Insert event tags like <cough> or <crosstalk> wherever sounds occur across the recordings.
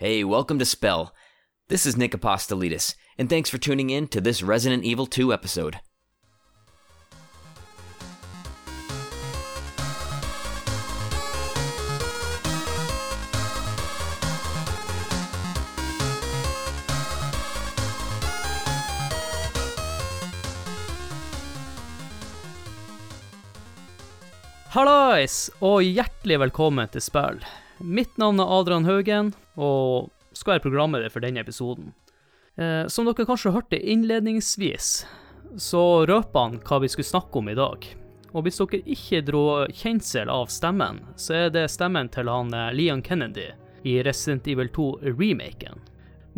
Hey, welcome to Spell. This is Nick Apostolidis, and thanks for tuning in to this Resident Evil 2 episode. Hallais, og hjertelig velkommen til spill. Mitt navn er Adrian Haugen, og skal være programleder for denne episoden. Eh, som dere kanskje hørte innledningsvis, så røper han hva vi skulle snakke om i dag. Og hvis dere ikke dro kjensel av stemmen, så er det stemmen til han eh, Leon Kennedy i Resident Evil 2-remaken.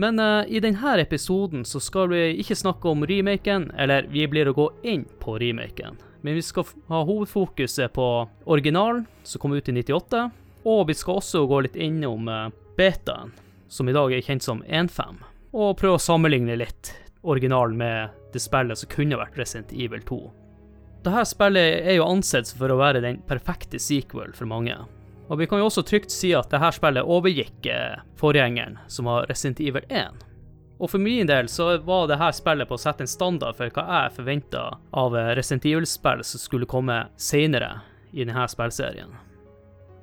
Men eh, i denne episoden så skal vi ikke snakke om remaken, eller vi blir å gå inn på remaken. Men vi skal ha hovedfokuset på originalen, som kom ut i 98, og vi skal også gå litt innom eh, betaen, som i dag er kjent som 1.5, og prøve å sammenligne litt originalen med det spillet som kunne vært Resident Evil 2. Dette spillet er jo ansett for å være den perfekte sequel for mange. Og vi kan jo også trygt si at dette spillet overgikk eh, forgjengeren, som var Resident Evil 1. Og for min del så var dette spillet på å sette en standard for hva jeg forventa av eh, Resident Evil-spill som skulle komme senere i denne spillserien.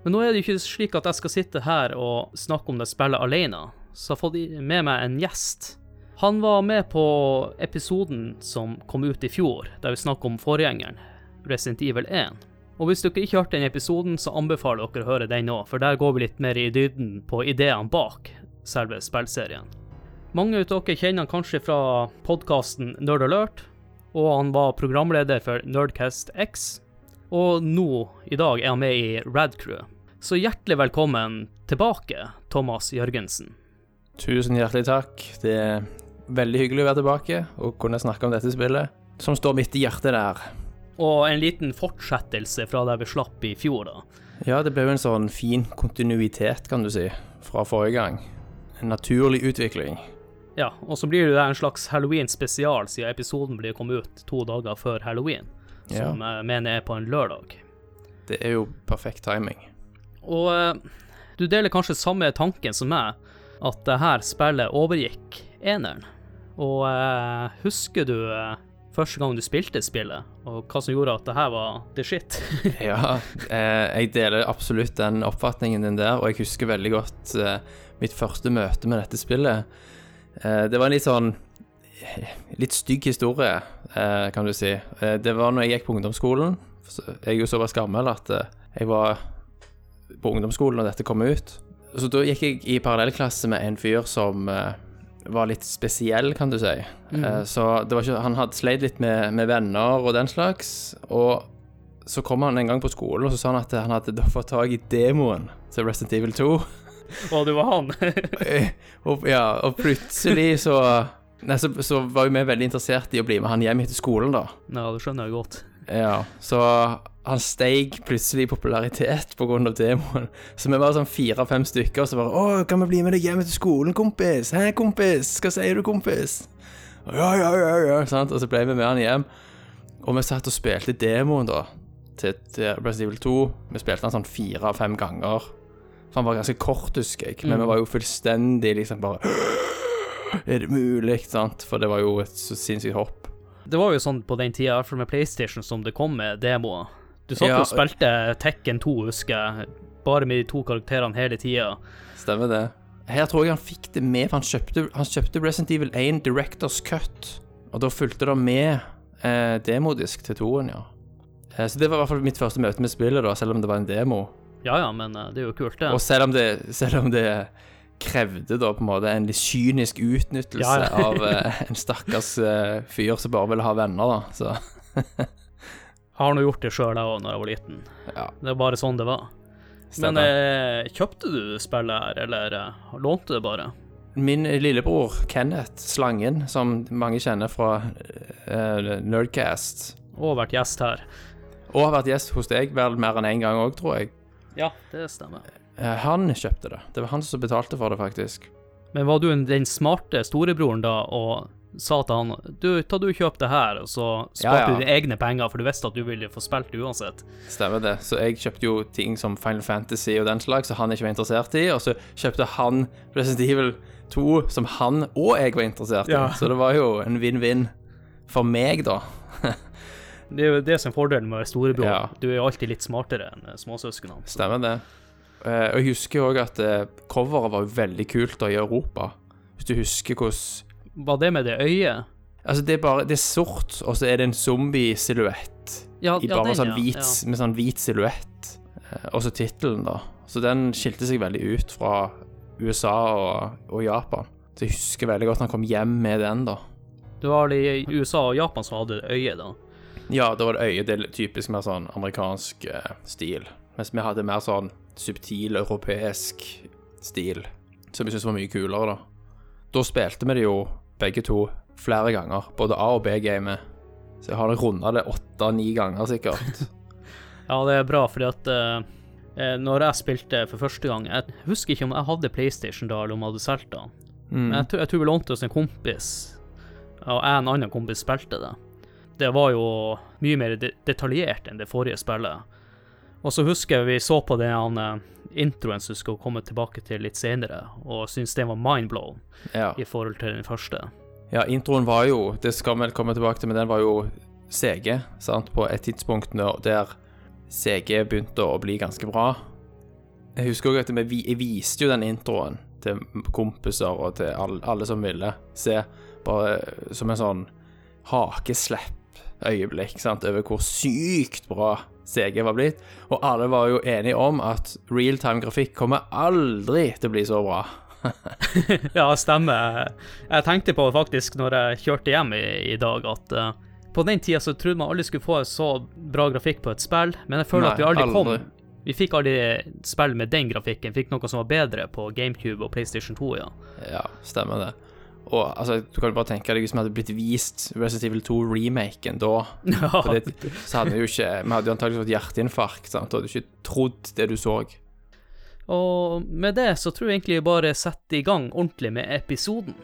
Men nå er det jo ikke slik at jeg skal sitte her og snakke om det spillet alene, så jeg har fått med meg en gjest. Han var med på episoden som kom ut i fjor, der vi snakket om forgjengeren, Resident Evil 1. Og hvis dere ikke hørte den episoden, så anbefaler dere å høre den nå, for der går vi litt mer i dybden på ideene bak selve spillserien. Mange av dere kjenner han kanskje fra podkasten Nerd Alert, og han var programleder for Nerdcast X. Og nå, i dag, er han med i Rad Crew. Så hjertelig velkommen tilbake, Thomas Jørgensen. Tusen hjertelig takk. Det er veldig hyggelig å være tilbake og kunne snakke om dette spillet, som står midt i hjertet der. Og en liten fortsettelse fra der vi slapp i fjor, da. Ja, det ble jo en sånn fin kontinuitet, kan du si, fra forrige gang. En naturlig utvikling. Ja, og så blir det en slags Halloween-spesial, siden episoden blir kommet ut to dager før halloween, Ja, som jeg mener er på en lørdag. det er jo perfekt timing. Og eh, du deler kanskje samme tanken som meg, at det her spillet overgikk eneren. Og eh, husker du eh, første gang du spilte spillet, og hva som gjorde at det her var the shit? <laughs> Ja, jeg deler absolutt den oppfatningen din der, og jeg husker veldig godt mitt første møte med dette spillet. Det var en litt sånn Litt stygg historie, kan du si. Det var når jeg gikk på ungdomsskolen. Jeg er jo såpass gammel at jeg var på ungdomsskolen når dette kom ut. Så da gikk jeg i parallellklasse med en fyr som eh, var litt spesiell, kan du si. Eh, så det var ikke, han hadde sleit litt med, med venner og den slags. Og så kom han en gang på skolen og så sa han at han hadde da fått tak i demoen til Resident Evil 2. Og <laughs> det var han. <laughs> Eh, og, ja, og plutselig så Nei, så, så var jo vi veldig interessert i å bli med han hjem etter skolen, da. ja, det skjønner jeg godt. Ja, så han steig plutselig i popularitet av demoen. Så vi var sånn fire-fem stykker, og så bare 'Å, kan vi bli med deg hjem til skolen, kompis?' 'Hæ, kompis? Hva sier du, kompis?' Ja, ja, ja, ja, sant? Og så ble vi med han hjem. Og vi satt og spilte demoen, da, til, til Resident Evil 2. Vi spilte den sånn fire-fem ganger. For han var ganske kort, husker jeg. Men vi var jo fullstendig liksom bare Er det mulig? sant? For det var jo et så sinnssykt hopp. Det var jo sånn på den tida, i hvert fall med PlayStation, som det kom med demoer. Du satt Ja, og spilte Tekken 2, husker jeg, bare med de to karakterene hele tida. Stemmer det. Her tror jeg han fikk det med, for han kjøpte, han kjøpte Resident Evil 1 Directors Cut. Og da fulgte det med eh, demodisk til toen, ja. Eh, så det var i hvert fall mitt første møte med spillet, da, selv om det var en demo. Ja ja, men eh, det er jo kult, det. Og selv om det, selv om det krevde da på en måte en litt kynisk utnyttelse Ja, ja. av eh, en stakkars eh, fyr som bare ville ha venner, da. Så <laughs> Jeg har nå gjort det sjøl, jeg òg, da jeg var liten. ja, Det er bare sånn det var. Men stemmer. eh, kjøpte du spillet her, eller eh, lånte det bare? Min lillebror Kenneth Slangen, som mange kjenner fra eh, Nerdcast, Og vært gjest her. og har vært gjest hos deg vel mer enn én en gang òg, tror jeg. Ja, det stemmer. Han kjøpte det. Det var han som betalte for det, faktisk. Men var du den smarte storebroren da, og sa til han Du, ta du kjøp det her, og så Ja, sparte ja. du dine egne penger, for du visste at du ville få spilt det uansett. Stemmer det. Så jeg kjøpte jo ting som Final Fantasy og den slags, som han ikke var interessert i, og så kjøpte han Resident Evil 2, som han og jeg var interessert i. Ja. Så det var jo en vinn-vinn for meg, da. <laughs> Det er jo det som er fordelen med å være storebror. Ja. Du er jo alltid litt smartere enn eh, småsøsknene. Stemmer det. Eh, og jeg husker òg at eh, coveret var veldig kult da i Europa. Hvis du husker hvordan Var det med det øyet? Altså, det er bare Det er sort, og så er det en zombie-silhuett Ja, ja, bare den, sånn hvit, Ja. med sånn hvit silhuett. Eh, og så tittelen, da. Så den skilte seg veldig ut fra USA og, og Japan. Så jeg husker veldig godt han kom hjem med den, da. Det var det i USA og Japan som hadde øyet, da. Ja, da var det øyet. Det er typisk mer sånn amerikansk eh, stil. Mens vi hadde mer sånn subtil europeisk stil, som vi syntes var mye kulere, da. Da spilte vi det jo begge to flere ganger, både A- og B-gamet. Så jeg har runda det åtte-ni ganger, sikkert. <laughs> Ja, det er bra, fordi at eh, eh, når jeg spilte for første gang Jeg husker ikke om jeg hadde PlayStation da, eller om jeg hadde solgt den. Men jeg, tror- jeg tror vi lånte oss en kompis, og jeg og en annen kompis spilte det. Det var jo mye mer de detaljert enn det forrige spillet. Og så husker jeg vi så på den eh, introen som skal komme tilbake til litt senere, og syns den var mindblown Ja. i forhold til den første. ja, introen var jo Det skal vi komme tilbake til, men den var jo CG, sant, på et tidspunkt der CG begynte å bli ganske bra. Jeg husker òg at vi, jeg viste jo den introen til kompiser og til alle, alle som ville se, bare som en sånn hakeslepp-øyeblikk, sant, over hvor sykt bra CG var blitt. Og alle var jo enige om at realtime-grafikk kommer aldri til å bli så bra. <laughs> <laughs> Ja, stemmer. Jeg tenkte på det faktisk når jeg kjørte hjem i, i dag, at uh, på den tida så trodde man aldri skulle få så bra grafikk på et spill, men jeg føler Nei, at vi aldri, aldri. kom Vi fikk aldri spill med den grafikken. Fikk noe som var bedre på GameCube og PlayStation 2, ja. Ja, stemmer det. Og altså, du kan jo bare tenke deg hvis vi hadde blitt vist Resident Evil 2-remaken da, <laughs> det, så hadde vi jo ikke Vi hadde jo antakeligvis fått hjerteinfarkt, sant, og hadde ikke trodd det du så. Og med det så tror jeg egentlig bare setter i gang ordentlig med episoden.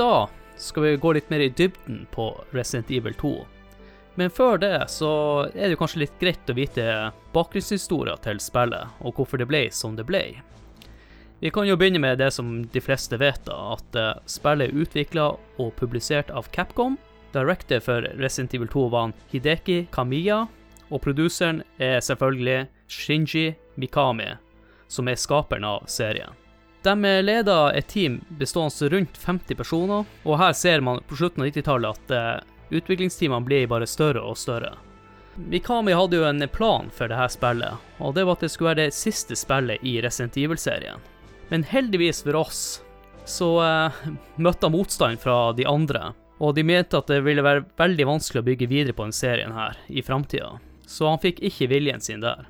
Da skal vi gå litt mer i dybden på Resident Evil 2. Men før det så er det kanskje litt greit å vite bakgrunnshistoria til spillet, og hvorfor det ble som det ble. Vi kan jo begynne med det som de fleste vet, da, at eh, spillet er utvikla og publisert av Capcom. Director for Resident Evil 2 var Hideki Kamiya, og produseren er selvfølgelig Shinji Mikami, som er skaperen av serien. De leder et team bestående rundt 50 personer, og her ser man på slutten av 90-tallet at eh, utviklingsteamene blir bare større og større. Mikami hadde jo en plan for dette spillet, og det var at det skulle være det siste spillet i Resident Evil-serien. Men heldigvis for oss så eh, <laughs> møtte han motstand fra de andre, og de mente at det ville være veldig vanskelig å bygge videre på denne serien her i framtida, så han fikk ikke viljen sin der.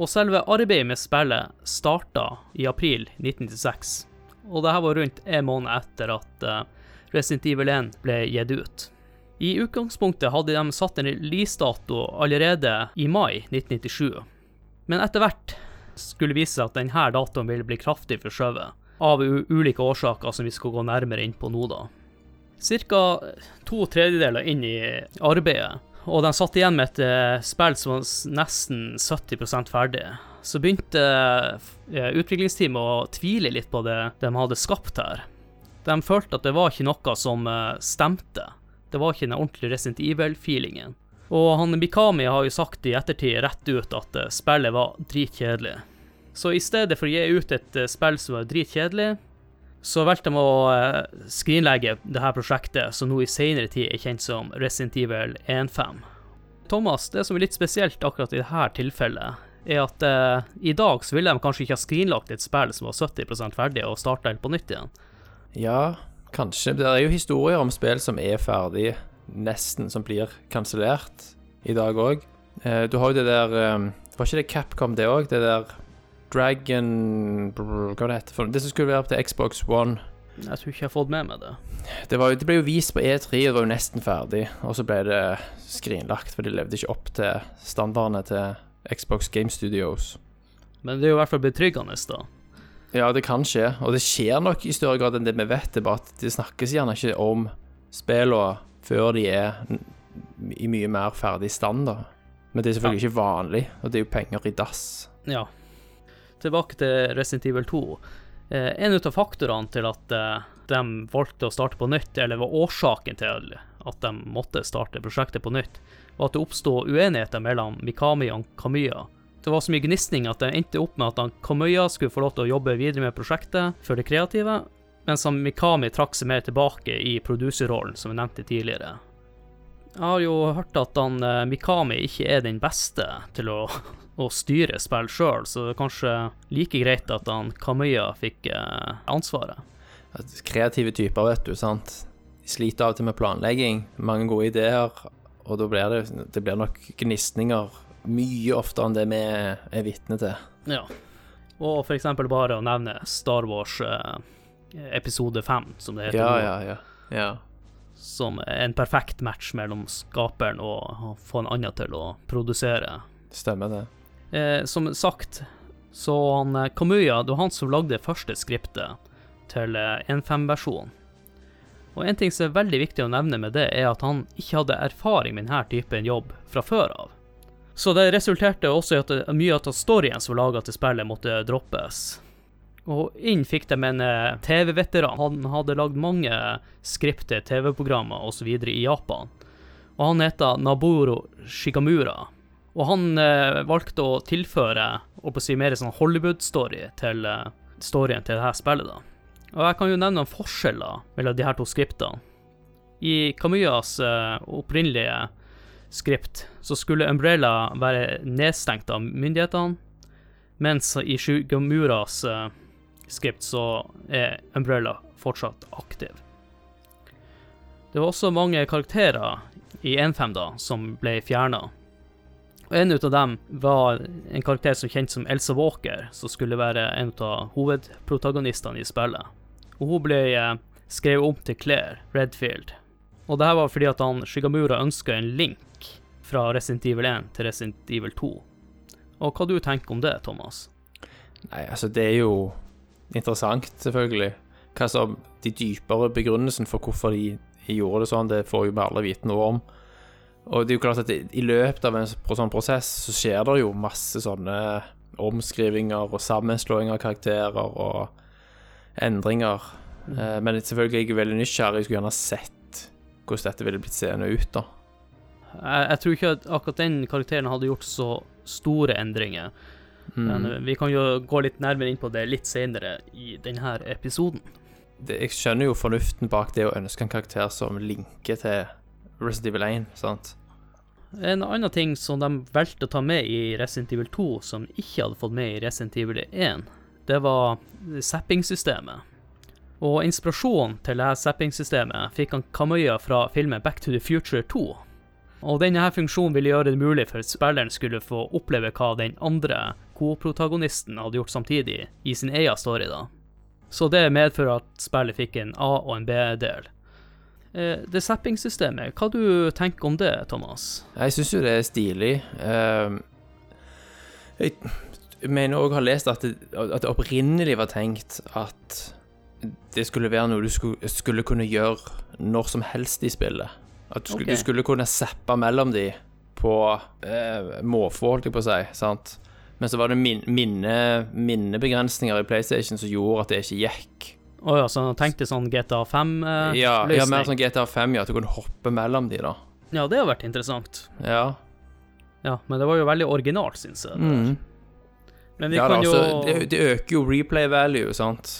Og selve arbeidet med spillet starta i april 1996, og dette var rundt en måned etter at eh, Resident Evil 1 ble gitt ut. I utgangspunktet hadde de satt en releasedato allerede i mai 1997, men etter hvert skulle vise seg at denne datoen ville bli kraftig forskjøvet, av ulike årsaker som vi skal gå nærmere inn på nå, da. Cirka to tredjedeler inn i arbeidet, og de satt igjen med et eh, spill som var nesten 70% ferdig. Så begynte eh, utviklingsteamet å tvile litt på det de hadde skapt her. De følte at det var ikke noe som eh, stemte. Det var ikke den ordentlige Resident Evil-feelingen. Og han Mikami har jo sagt i ettertid rett ut at eh, spillet var dritkjedelig. Så i stedet for å gi ut et eh, spill som var dritkjedelig, så valgte de å eh, skrinlegge her prosjektet, som nå i senere tid er kjent som Resident Evil 1.5. Thomas, det som er litt spesielt akkurat i dette tilfellet, er at eh, i dag så ville de kanskje ikke ha skrinlagt et spill som var 70% ferdig, og starta helt på nytt igjen. Ja, kanskje. Det er jo historier om spill som er ferdig, nesten, som blir kansellert i dag òg. Eh, du har jo det der eh, Var ikke det Capcom, det òg? Det der Dragon Hva var det for? Det som skulle være til Xbox One. Jeg tror ikke jeg har fått med meg det. Det, var, det ble jo vist på E3, det var jo nesten ferdig, og så ble det skrinlagt, for de levde ikke opp til standardene til Xbox Game Studios. Men det er jo i hvert fall betryggende, da. Ja, det kan skje, og det skjer nok i større grad enn det vi vet. Det er bare at det snakkes gjerne ikke om spillene før de er i mye mer ferdig stand, da. Men det er selvfølgelig ikke vanlig, og det er jo penger i dass. Ja. Tilbake til Resident Evil 2. Eh, en av faktorene til at eh, de valgte å starte på nytt, eller var årsaken til at de måtte starte prosjektet på nytt, var at det oppstod uenigheter mellom Mikami og Kamuya. Det var så mye gnisning at det endte opp med at Kamuya skulle få lov til å jobbe videre med prosjektet for det kreative, mens Mikami trakk seg mer tilbake i produserrollen, som jeg nevnte tidligere. Jeg har jo hørt at han eh, Mikami ikke er den beste til å å styre spill sjøl, så det er kanskje like greit at han Kamøya fikk eh, ansvaret. At kreative typer, vet du, sant. De sliter av og til med planlegging, mange gode ideer, og da blir det, det blir nok gnisninger mye oftere enn det vi er vitne til. Ja. Og for eksempel bare å nevne Star Wars eh, episode 5, som det heter Ja, ja, ja. ja. som en perfekt match mellom skaperen og å få en annen til å produsere. Stemmer det. Eh, som sagt, så han eh, Kamuya, det var han som lagde første skriptet til eh, 1.5-versjonen. Og en ting som er veldig viktig å nevne med det, er at han ikke hadde erfaring med denne typen jobb fra før av. Så det resulterte også i at mye av storyen som var laga til spillet, måtte droppes. Og inn fikk de en eh, TV-veteran. Han hadde lagd mange skript TV-programmer osv. i Japan. Og han heter Naburo Shikamura. Og han eh, valgte å tilføre å si, mer sånn Hollywood-story til eh, storyen til dette spillet. da. Og jeg kan jo nevne noen forskjeller mellom de her to skriptene. I Kamuyas eh, opprinnelige skript så skulle Umbrella være nedstengt av myndighetene, mens i Shugamuras eh, skript så er Umbrella fortsatt aktiv. Det var også mange karakterer i 1.5 da, som ble fjerna. Og En av dem var en karakter som kjent som Elsa Walker, som skulle være en av hovedprotagonistene i spillet. Og Hun ble eh, skrevet om til Claire Redfield. Og det her var fordi at han Shigamura ønska en link fra Resident Evil 1 til Resident Evil 2. Og hva du tenker om det, Thomas? Nei, altså, det er jo interessant, selvfølgelig. Hva som De dypere begrunnelsen for hvorfor de gjorde det sånn, det får jo vi alle vite noe om. Og det er jo klart at i løpet av en sånn prosess så skjer det jo masse sånne omskrivinger og sammenslåing av karakterer og endringer. Mm. men selvfølgelig er jeg veldig nysgjerrig. Jeg skulle gjerne sett hvordan dette ville blitt seende ut, da. Jeg, jeg tror ikke at akkurat den karakteren hadde gjort så store endringer. Men Mm. Men vi kan jo gå litt nærmere inn på det litt senere i denne episoden. det, jeg skjønner jo fornuften bak det å ønske en karakter som linker til Resident Evil 1, sant? En annen ting som de valgte å ta med i Resident Evil 2, som ikke hadde fått med i Resident Evil 1, det var zapping-systemet. Og inspirasjonen til dette zapping-systemet fikk han Kamøya fra filmen Back to the Future 2. Og denne funksjonen ville gjøre det mulig for spilleren skulle få oppleve hva den andre co-protagonisten hadde gjort samtidig, i sin egen story, da. Så det medfører at spillet fikk en A- og en B-del. Eh, det zapping-systemet, hva du tenker om det, Thomas? Jeg syns jo det er stilig. Ehm, jeg mener òg har lest at det, at det opprinnelig var tenkt at det skulle være noe du skulle, skulle kunne gjøre når som helst i spillet. At du skulle, Ok. du skulle kunne zappe mellom de på eh, måfå, holdt jeg på å si. sant? Men så var det min, minne, minnebegrensninger i PlayStation som gjorde at det ikke gikk. Å ja, så han tenkte sånn GTA 5-løsning? ja, ja, mer sånn GTA 5, ja, at du kunne hoppe mellom de, da. Ja, det har vært interessant. Ja. Ja, men det var jo veldig originalt, syns jeg. det. Mm. Men vi ja, da, kan jo altså, det, det øker jo replay value, sant.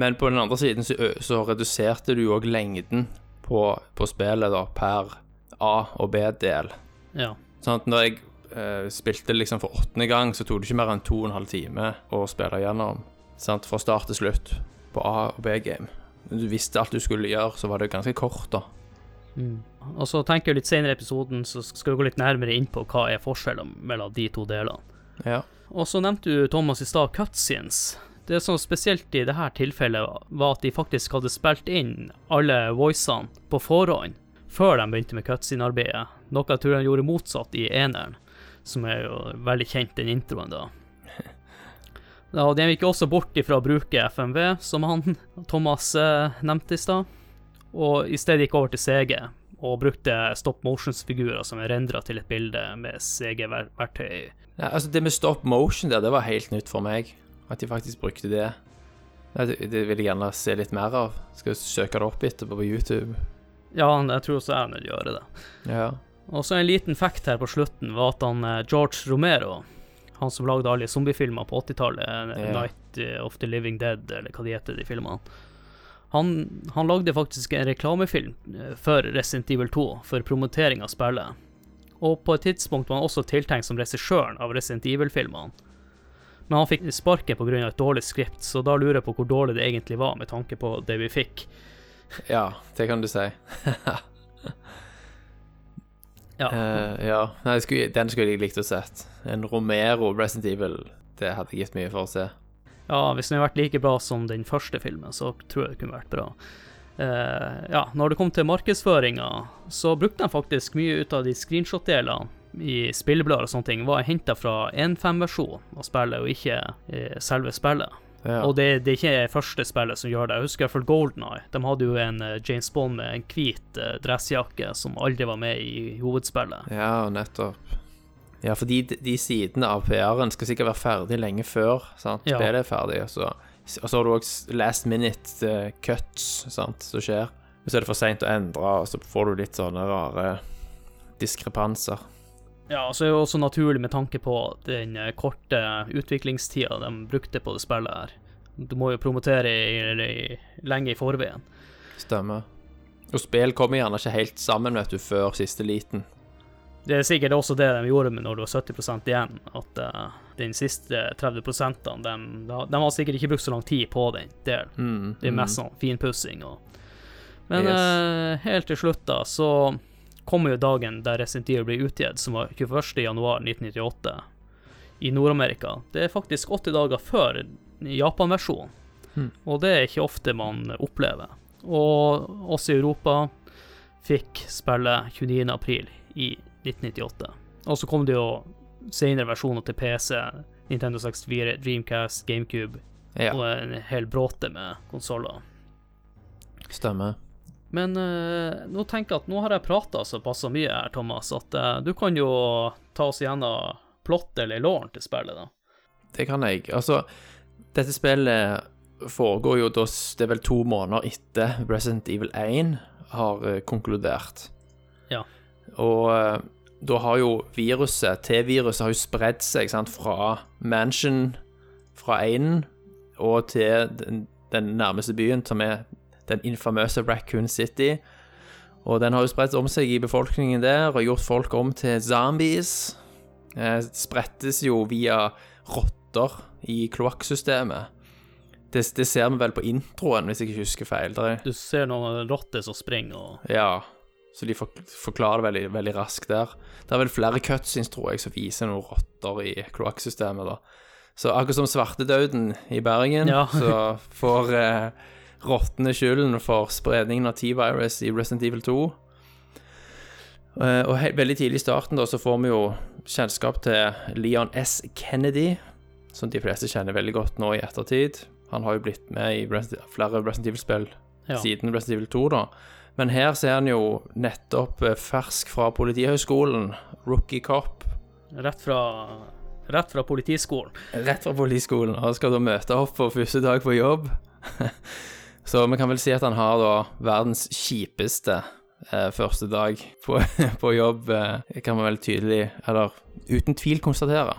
Men på den andre siden så, så reduserte du òg lengden på, på spillet da, per A- og B-del. Ja. Sånn at når jeg eh, spilte liksom for åttende gang, så tok det ikke mer enn to og en halv time å spille gjennom. Sant? Fra start til slutt på A- og B-game. Du visste alt du skulle gjøre, så var det ganske kort, da. Og så tenker jeg litt senere i episoden så skal vi gå litt nærmere inn på hva er forskjellen mellom de to delene. Ja. Og så nevnte du, Thomas, i stad cutscenes. Det som spesielt i dette tilfellet var at de faktisk hadde spilt inn alle voicene på forhånd, før de begynte med cutscene-arbeidet. Noe jeg tror de gjorde motsatt i eneren, som er jo veldig kjent, den introen da. Ja, og De gikk også bort ifra å bruke FMV, som han Thomas eh, nevnte i stad, og i stedet gikk over til CG, og brukte stop motions-figurer som er rendra til et bilde med CG-verktøy. Ja, altså Det med stop motion der, det var helt nytt for meg. At de faktisk brukte det. Det, det vil jeg gjerne se litt mer av. Skal søke det opp etterpå på YouTube. Ja, jeg tror også jeg vil gjøre det. Ja. Og så en liten fact her på slutten var at han eh, George Romero, han som lagde alle zombiefilmer på 80-tallet, yeah. Night of the Living Dead, eller hva de heter, de filmene, han, han lagde faktisk en reklamefilm eh, for Resident Evil 2 for promotering av spillet. Og på et tidspunkt var han også tiltenkt som regissøren av Resident Evil-filmene. Men han fikk sparken pga. et dårlig skript, så da lurer jeg på hvor dårlig det egentlig var, med tanke på det vi fikk. ja, det kan du si. <laughs> Ja. Uh, ja. Nei, skulle, den skulle jeg likt å sett. En Romero Resident Evil, det hadde jeg gitt mye for å se. Ja, hvis den hadde vært like bra som den første filmen, så tror jeg det kunne vært bra. Uh, ja, når det kom til markedsføringa, så brukte de faktisk mye ut av de screenshot-delene i spilleblader og sånne ting, var henta fra 1.5-versjon av spillet, og ikke eh, selve spillet. Ja. Og det, det er ikke første spillet som gjør det. Jeg husker i hvert fall Golden Eye. De hadde jo en eh, James Bond med en hvit eh, dressjakke som aldri var med i hovedspillet. ja, nettopp. Ja, fordi de, de sidene av PR-en skal sikkert være ferdig lenge før sant? Ja. spillet er ferdig. Og så, og så har du også last minute eh, cuts sant, som skjer. Så er det for seint å endre, og så får du litt sånne rare diskrepanser. Ja, så er det jo også naturlig med tanke på den eh, korte utviklingstida de brukte på det spillet her. Du må jo promotere i, i, lenge i forveien. Stemmer. Og spill kommer gjerne ikke helt sammen, vet du, før siste liten. Det er sikkert også det de gjorde med når du har 70 igjen, at uh, den siste 30 de, de, har sikkert ikke brukt så lang tid på den delen. Mm, Det er mm. mest sånn finpussing og Men Yes. uh, helt til slutt, da, så kommer jo dagen der Resident Evil blir utgitt, som var 21. januar 1998 i Nord-Amerika. Det er faktisk 80 dager før Japan-versjonen, Hmm. og det er ikke ofte man opplever. Og oss i Europa fikk spille 29. april i 1998. Og så kom det jo senere versjoner til PC, Nintendo 64, Dreamcast, GameCube Ja, og en hel bråte med konsoller. stemmer. Men uh, nå tenker jeg at nå har jeg prata såpass mye her, Thomas, at uh, du kan jo ta oss gjennom plott eller låren til spillet, da. Det kan jeg. Altså, dette spillet foregår jo da Det er vel to måneder etter Resident Evil 1 har eh, konkludert. Ja. Og da har jo viruset, T-viruset, har jo spredd seg sant, fra Mansion, fra 1 og til den, den nærmeste byen, som er den infamøse Raccoon City. Og den har jo spredt om seg i befolkningen der og gjort folk om til zombies. Eh, sprettes jo via rotter i kloakksystemet. Det, det ser vi vel på introen, hvis jeg ikke husker feil. Der er, Du ser noen rotter som springer og ja, så de forklarer det veldig, veldig raskt der. Det er vel flere cutscenes, tror jeg, som viser noen rotter i kloakksystemet, da. Så akkurat som svartedauden i Bergen, Ja. så får eh, rottene skylden for spredningen av T-virus i Resident Evil 2. Eh, og veldig tidlig i starten da, så får vi jo kjennskap til Leon S. Kennedy, som de fleste kjenner veldig godt nå i ettertid. Han har jo blitt med i Resident, flere Resident Evil-spill Ja. siden Resident Evil 2, da. Men her ser han jo nettopp eh, fersk fra Politihøgskolen, rookie cop, Rett fra, rett fra politiskolen. rett fra politiskolen, og skal da møte opp på første dag på jobb. <laughs> Så vi kan vel si at han har da verdens kjipeste eh, første dag på, <laughs> på jobb, eh, kan man vel tydelig, eller uten tvil konstatere.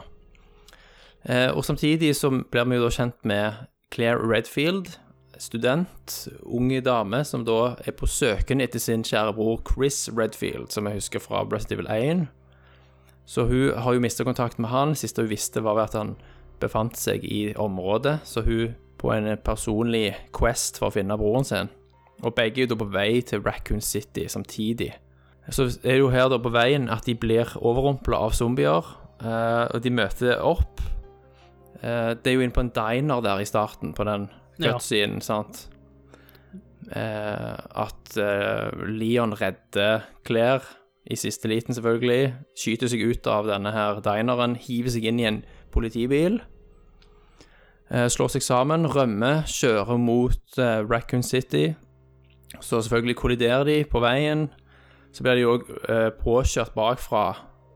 Eh, og samtidig så blir vi jo da kjent med Claire Redfield, student, unge dame, som da er på søken etter sin kjære bror Chris Redfield, som jeg husker fra Resident Evil 1. Så hun har jo mista kontakt med han. Siste hun visste, var at han befant seg i området. Så hun på en personlig quest for å finne broren sin. Og begge er jo da på vei til Raccoon City samtidig. Så er det jo her da på veien at de blir overrumpla av zombier, eh, og de møter opp. Eh, det er jo inne på en diner der i starten, på den Ja. cutscenen, sant. Eh, at Leon redder Claire i siste liten, selvfølgelig. Skyter seg ut av denne her dineren, hiver seg inn i en politibil. Eh, slår seg sammen, rømmer, kjører mot eh, Raccoon City. Så selvfølgelig kolliderer de på veien. Så blir de òg eh, påkjørt bakfra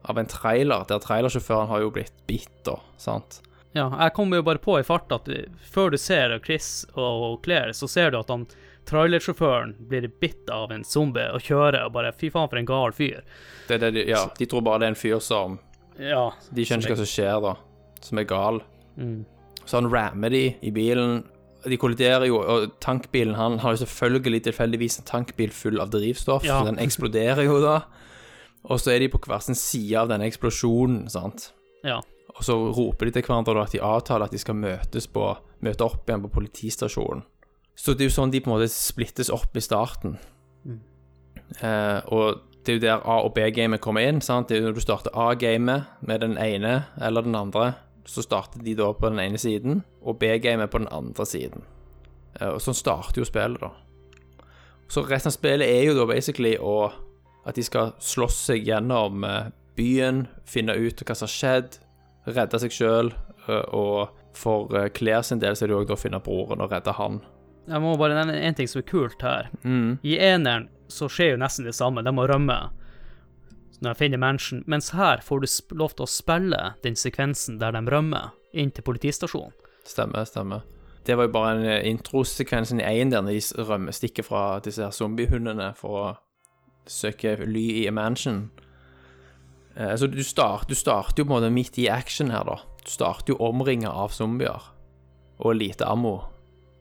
av en trailer, der trailersjåføren har jo blitt bitt, da, sant. Ja, jeg kom jo bare på i fart at før du ser Chris og Claire, så ser du at han trailersjåføren blir bitt av en zombie og kjører og bare Fy faen, for en gal fyr. Det er det de, ja, de tror bare det er en fyr som Ja. De skjønner ikke hva som skjer, da. Som er gal. Mm. Så han rammer de i bilen. De kolliderer jo, og tankbilen han har jo selvfølgelig tilfeldigvis en tankbil full av drivstoff, Ja. den eksploderer jo da. Og så er de på hver sin side av denne eksplosjonen, sant. Ja. Og så roper de til hverandre da at de avtaler at de skal møtes på, møte opp igjen på politistasjonen. Så det er jo sånn de på en måte splittes opp i starten. Eh, og det er jo der A- og B-gamet kommer inn. sant? Det er jo når du starter A-gamet med den ene eller den andre, så starter de da på den ene siden, og B-gamet på den andre siden. Eh, og sånn starter jo spillet, da. Så resten av spillet er jo da basically å at de skal slåss seg gjennom eh, byen, finne ut hva som har skjedd, redde seg sjøl, og for eh, Claire sin del så er det jo òg å finne broren og redde han. Jeg må bare nevne en ting som er kult her. Mm. I eneren så skjer jo nesten det samme, de må rømme når de finner Manchin, mens her får du lov til å spille den sekvensen der de rømmer inn til politistasjonen. Stemmer, stemmer. Det var jo bare en introsekvens introsekvensen i én der de rømmer, stikker fra disse her zombiehundene for å søke ly i a. Eh, så du, start, starter jo på en måte midt i action her, da. Du starter jo omringa av zombier og lite ammo.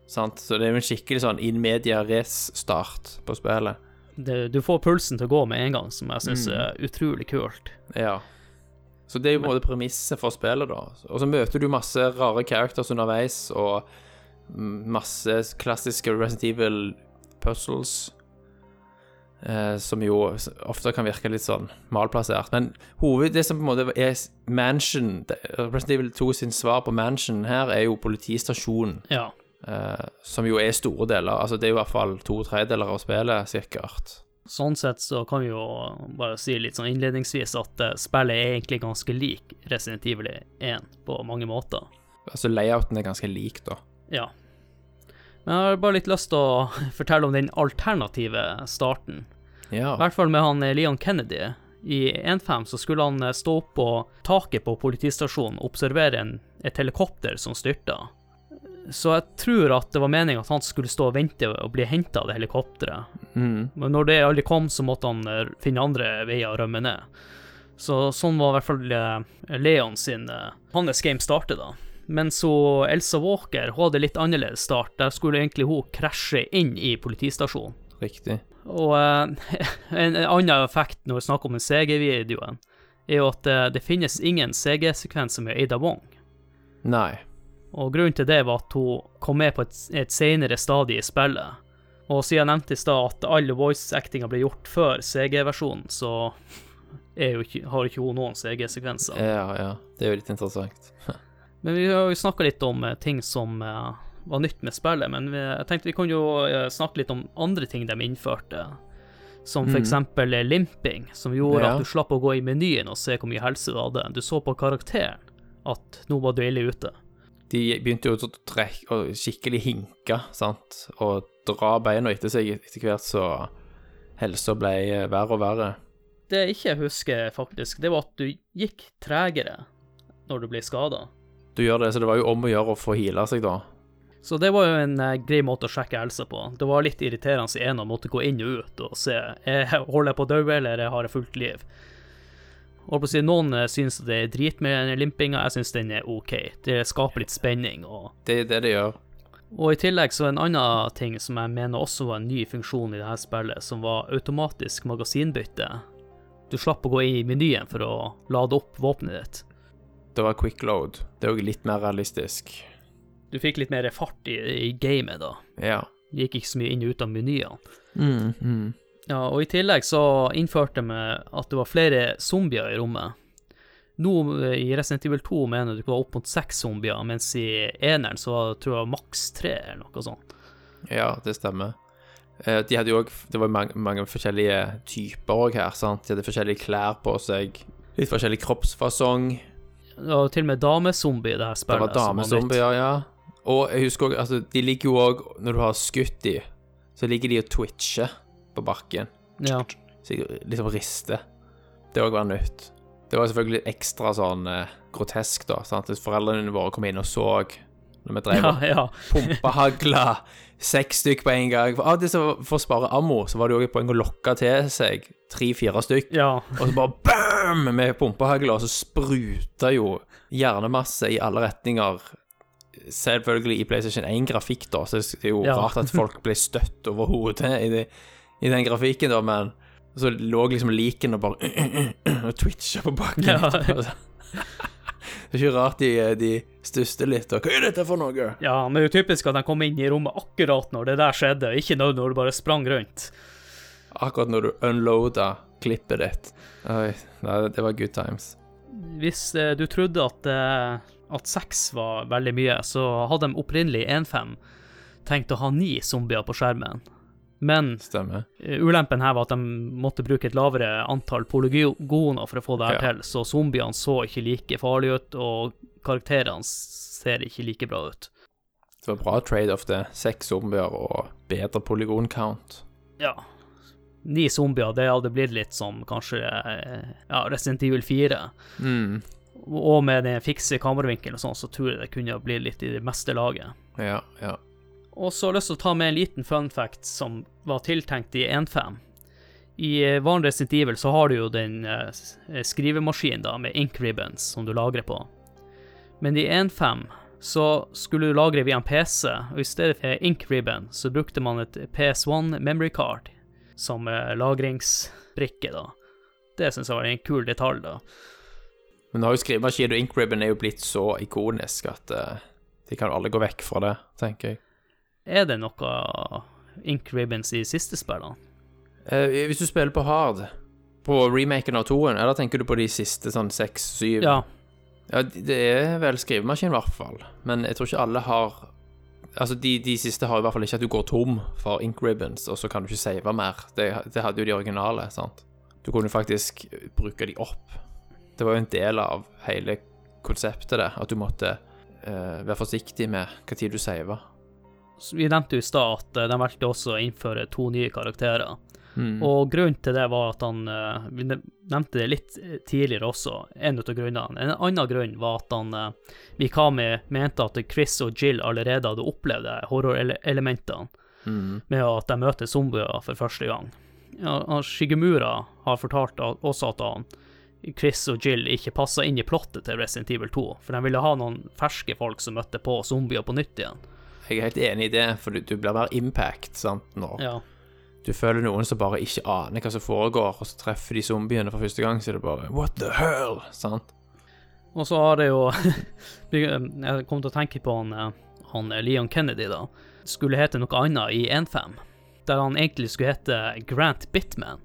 Sant? Så det er jo en skikkelig sånn in media res-start på spillet. Det, du får pulsen til å gå med en gang, som jeg syns Mm. er utrolig kult. Ja. Så det er jo måte premisset for spillet, da. Og så møter du masse rare characters underveis, og masse klassiske Resident Evil puzzles. Eh, som jo ofte kan virke litt sånn malplassert. Men hoved, det som på en måte er Mansion Resident Evil 2 sin svar på Mansion her er jo politistasjonen, Ja. Eh, som jo er store deler. Altså Det er jo i hvert fall to tredjedeler av spillet, sikkert. Sånn sett så kan vi jo bare si litt sånn innledningsvis at eh, spillet er egentlig ganske lik Resident Evil 1 på mange måter. Altså Layouten er ganske lik, da. Ja. Men jeg har bare litt lyst til å <laughs> fortelle om den alternative starten. Ja. I hvert fall med han eh, Leon Kennedy. I 1.5 så skulle han stå opp på taket på politistasjonen og observere en, et helikopter som styrta. Så jeg tror at det var meningen at han skulle stå og vente og bli henta av det helikopteret. Mm. Men når det aldri kom, så måtte han eh, finne andre veier å rømme ned. Så sånn var i hvert fall eh, Leon sin eh, hans game startet, da. Men så Elsa Walker hun hadde litt annerledes start. Der skulle egentlig hun krasje inn i politistasjonen. Riktig. Og eh, en, <laughs> en annen effekt når vi snakker om den CG-videoen, er jo at det finnes ingen CG-sekvenser med Ada Wong. Nei. Og grunnen til det var at hun kom med på et, et senere stadie i spillet. Og siden jeg nevnte i stad at all voice-actinga ble gjort før CG-versjonen, så ikke, har ikke hun noen CG-sekvenser. Ja, ja. Det er jo litt interessant. <laughs> Men vi har jo snakka litt om eh, ting som eh, var nytt med spillet, men vi, jeg tenkte vi kunne jo eh, snakke litt om andre ting de innførte. Som for Mm. limping, som gjorde Ja. at du slapp å gå i menyen og se hvor mye helse du hadde. Du så på karakteren at nå var du ille ute. De begynte jo å trekke å skikkelig hinke, sant, og dra beina etter seg etter hvert så helsa ble eh, verre og verre. Det jeg ikke husker, faktisk, det var at du gikk tregere når du ble skada. Du gjør det, så det var jo om å gjøre å få heala seg, da. Så det var jo en eh, grei måte å sjekke helsa på. Det var litt irriterende i en å måtte gå inn og ut og se jeg <laughs> holder jeg på å dø, eller jeg har jeg fullt liv. Holdt på å si, Noen eh, syns det er drit med den limpinga, jeg syns den er OK. Det skaper litt spenning. Og, Det er det det gjør. og i tillegg så en annen ting som jeg mener også var en ny funksjon i dette spillet, som var automatisk magasinbytte. du slapp å gå inn i menyen for å lade opp våpenet ditt. Det var quick load. Det er òg litt mer realistisk. Du fikk litt mer fart i, i gamet da. Ja. Det gikk ikke så mye inn og ut av menyene. Mm, mm. Ja, og i tillegg så innførte vi at det var flere zombier i rommet. Nå eh, i Resident Evil 2 mener du det var opp mot seks zombier, mens i eneren så var det, tror jeg maks tre eller noe sånt. Ja, det stemmer. Eh, De hadde jo òg Det var mange, mange forskjellige typer òg her, sant. De hadde forskjellige klær på seg. Litt forskjellig kroppsfasong. Ja, til og med damezombie det her Det var damezombier, ja. Og jeg husker òg Altså, de ligger jo òg Når du har skutt de, så ligger de og twitcher på bakken. Ja. Så jeg liksom rister. Det òg var nytt. Det var selvfølgelig ekstra sånn eh, grotesk, da. Sant? Hvis foreldrene våre kom inn og så når vi drev ja, og ja. pumpa hagla seks stykk på en gang. For, det så, for å spare ammo, så var det jo et poeng å lokke til seg tre-fire stykk. ja. Og så bare bam! Med pumpehagla, og så spruta jo hjernemasse i alle retninger. Selvfølgelig i PlayStation 1-grafikk, da, så det er jo Ja. rart at folk ble støtt over hodet i, det, i den grafikken, da, men så lå liksom liken og bare <clears throat> og twitcha på bakken. Ja. <laughs> det er ikke rart de, de stusser litt, og hva er dette for noe? ja, men det er jo typisk at de kom inn i rommet akkurat når det der skjedde, ikke når du bare sprang rundt. Akkurat når du unloada klippet ditt. Oi, nei, det var good times. Hvis eh, du trodde at, eh, at seks var veldig mye, så hadde de opprinnelig 1-5 tenkt å ha ni zombier på skjermen. Men Stemmer. eh, ulempen her var at de måtte bruke et lavere antall polygoner for å få det her Ja. til, så zombiene så ikke like farlige ut, og karakterene ser ikke like bra ut. Det var bra trade-off, det. Seks zombier og bedre polygon-count. Ja. Ni zombier, det hadde blitt litt som kanskje eh, ja, Resident Evil 4. Mm. Og med den fikse kameravinkelen og sånn, så tror jeg det kunne blitt litt i det meste laget. Ja, ja. Og så har jeg lyst til å ta med en liten fun fact som var tiltenkt i 1.5. I eh, vanlig Resident Evil så har du jo den eh, skrivemaskinen da, med ink ribbons som du lagrer på. Men i 1.5 så skulle du lagre via en PC, og i stedet for ink ribbon så brukte man et PS1 memory card som eh, lagringsbrikke, da. Det syns jeg var en kul detalj, da. Men nå har jo skrivemaskin og inkribbon er jo blitt så ikonisk at uh, de kan alle gå vekk fra det, tenker jeg. Er det noe ink ribbons i siste spillene? Eh, hvis du spiller på hard, på remaken av toen, eller tenker du på de siste sånn seks, syv? Ja. Ja, det er vel skrivemaskin i hvert fall, men jeg tror ikke alle har Altså, de, de siste har i hvert fall ikke at du går tom for ink ribbons, og så kan du ikke save mer. Det, det hadde jo de originale, sant. Du kunne faktisk bruke de opp. Det var jo en del av hele konseptet, det, at du måtte uh, være forsiktig med hva tid du saver. Vi nevnte jo i stad at eh, de valgte også å innføre to nye karakterer. Mm. Og grunnen til det var at han eh, Vi nevnte det litt eh, tidligere også, en av grunnene. En annen grunn var at han Mikami mente at Chris og Jill allerede hadde opplevd horrorelementene Mm. med at de møter zombier for første gang. Shigemura har fortalt også at han Chris og Jill ikke passa inn i plottet til Resident Evil 2, for de ville ha noen ferske folk som møtte på zombier på nytt igjen. Jeg er helt enig i det, for du, du blir mer impact, sant, nå. Ja. du føler noen som bare ikke aner hva som foregår, og så treffer de zombiene for første gang, så er det bare What the hell? Sant? Og så har det jo <laughs> Jeg kom til å tenke på han, eh, han eh, Leon Kennedy, da. Skulle hete noe annet i 1.5. Der han egentlig skulle hete Grant Bitman.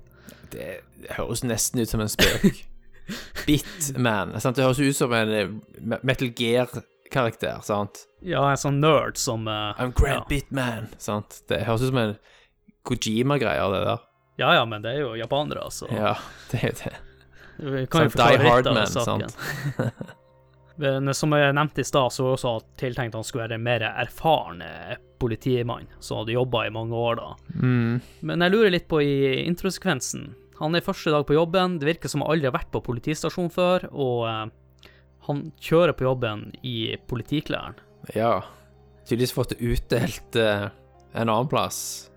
Det, høres nesten ut som en spøk. <laughs> Bitman. Sant? Det høres ut som en Metal Me- Gear-karakter, sant? Ja, en sånn nerd som uh, I'm Grand ja. Bitman, sant? Det høres ut som en Kojima-greier, det der. ja ja, men det er jo japanere, så Ja, det er det. vi kan jo Sånn Die Hardman, Hard Man, sant? <laughs> Men som jeg nevnte i stad, så var også at tiltenkt han skulle være en mer erfaren eh, politimann, som hadde jobba i mange år da. Mm. Men jeg lurer litt på i introsekvensen. Han er første dag på jobben, det virker som han aldri har vært på politistasjon før, og eh, han kjører på jobben i politiklærne. Ja. Tydeligvis fått det utdelt eh, en annen plass.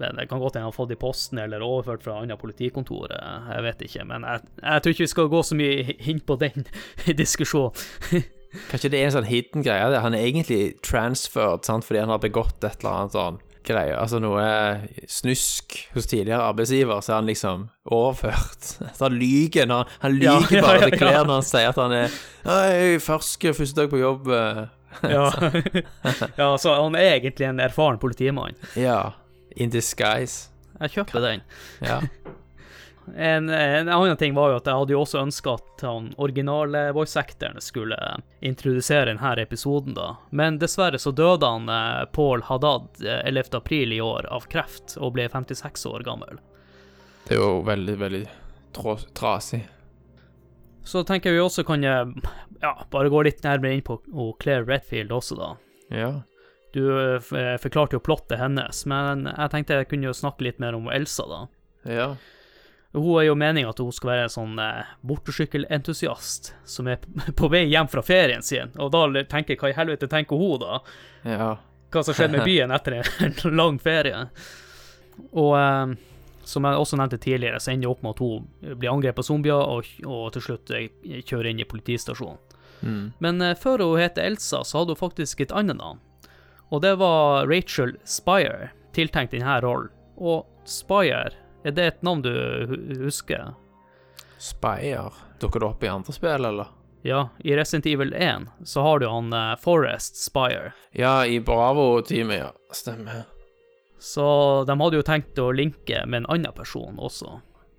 Men Det kan godt hende han har fått det i posten eller overført fra annet politikontor, eh, jeg vet ikke. Men jeg, jeg tror ikke vi skal gå så mye inn på den <laughs> diskusjonen. <laughs> Kanskje det er en sånn hidden greie. Han er egentlig transferred sant? fordi han har begått et eller annet sånn greier. Altså noe snusk hos tidligere arbeidsgiver, så er han liksom overført. <laughs> Så han lyver han, han Ja, lyger ja, bare til ja. når han sier at han er fersk, første dag på jobb. eh». <laughs> Ja. <laughs> ja, så han er egentlig en erfaren politimann. Ja. In disguise. Jeg kjøper den. Ja. En, en annen ting var jo at jeg hadde jo også ønska at han originale voice-actoren skulle introdusere denne episoden, da. Men dessverre så døde han eh, Paul Haddad eh, 11. april i år av kreft, og ble 56 år gammel. Det er jo veldig, veldig trasig. Så tenker jeg vi også kan eh, ja, bare gå litt nærmere inn på Claire Redfield også, da. Ja. Du eh, eh, forklarte jo plottet hennes, men jeg tenkte jeg kunne jo snakke litt mer om Elsa, da. Ja. Hun er jo meningen at hun skal være en sånn eh, motorsykkelentusiast som er <laughs> på vei hjem fra ferien sin, og da tenker jeg hva i helvete tenker hun da? Ja. Hva som skjedde med byen etter <laughs> en lang ferie? Og eh, som jeg også nevnte tidligere, så ender det opp med at hun blir angrepet av zombier, og, og til slutt eh, kjører inn i politistasjonen. Mm. Men eh, før hun heter Elsa, så hadde hun faktisk et annet navn. Og det var Rachel Spire, tiltenkt denne rollen. Og Spire, er det et navn du husker? Spire. Dukker det opp i andre spill, eller? Ja, i Resident Evil 1 så har du han uh, Forrest Spire. Ja, i Bravo-teamet, ja. Stemmer. Så de hadde jo tenkt å linke med en annen person også.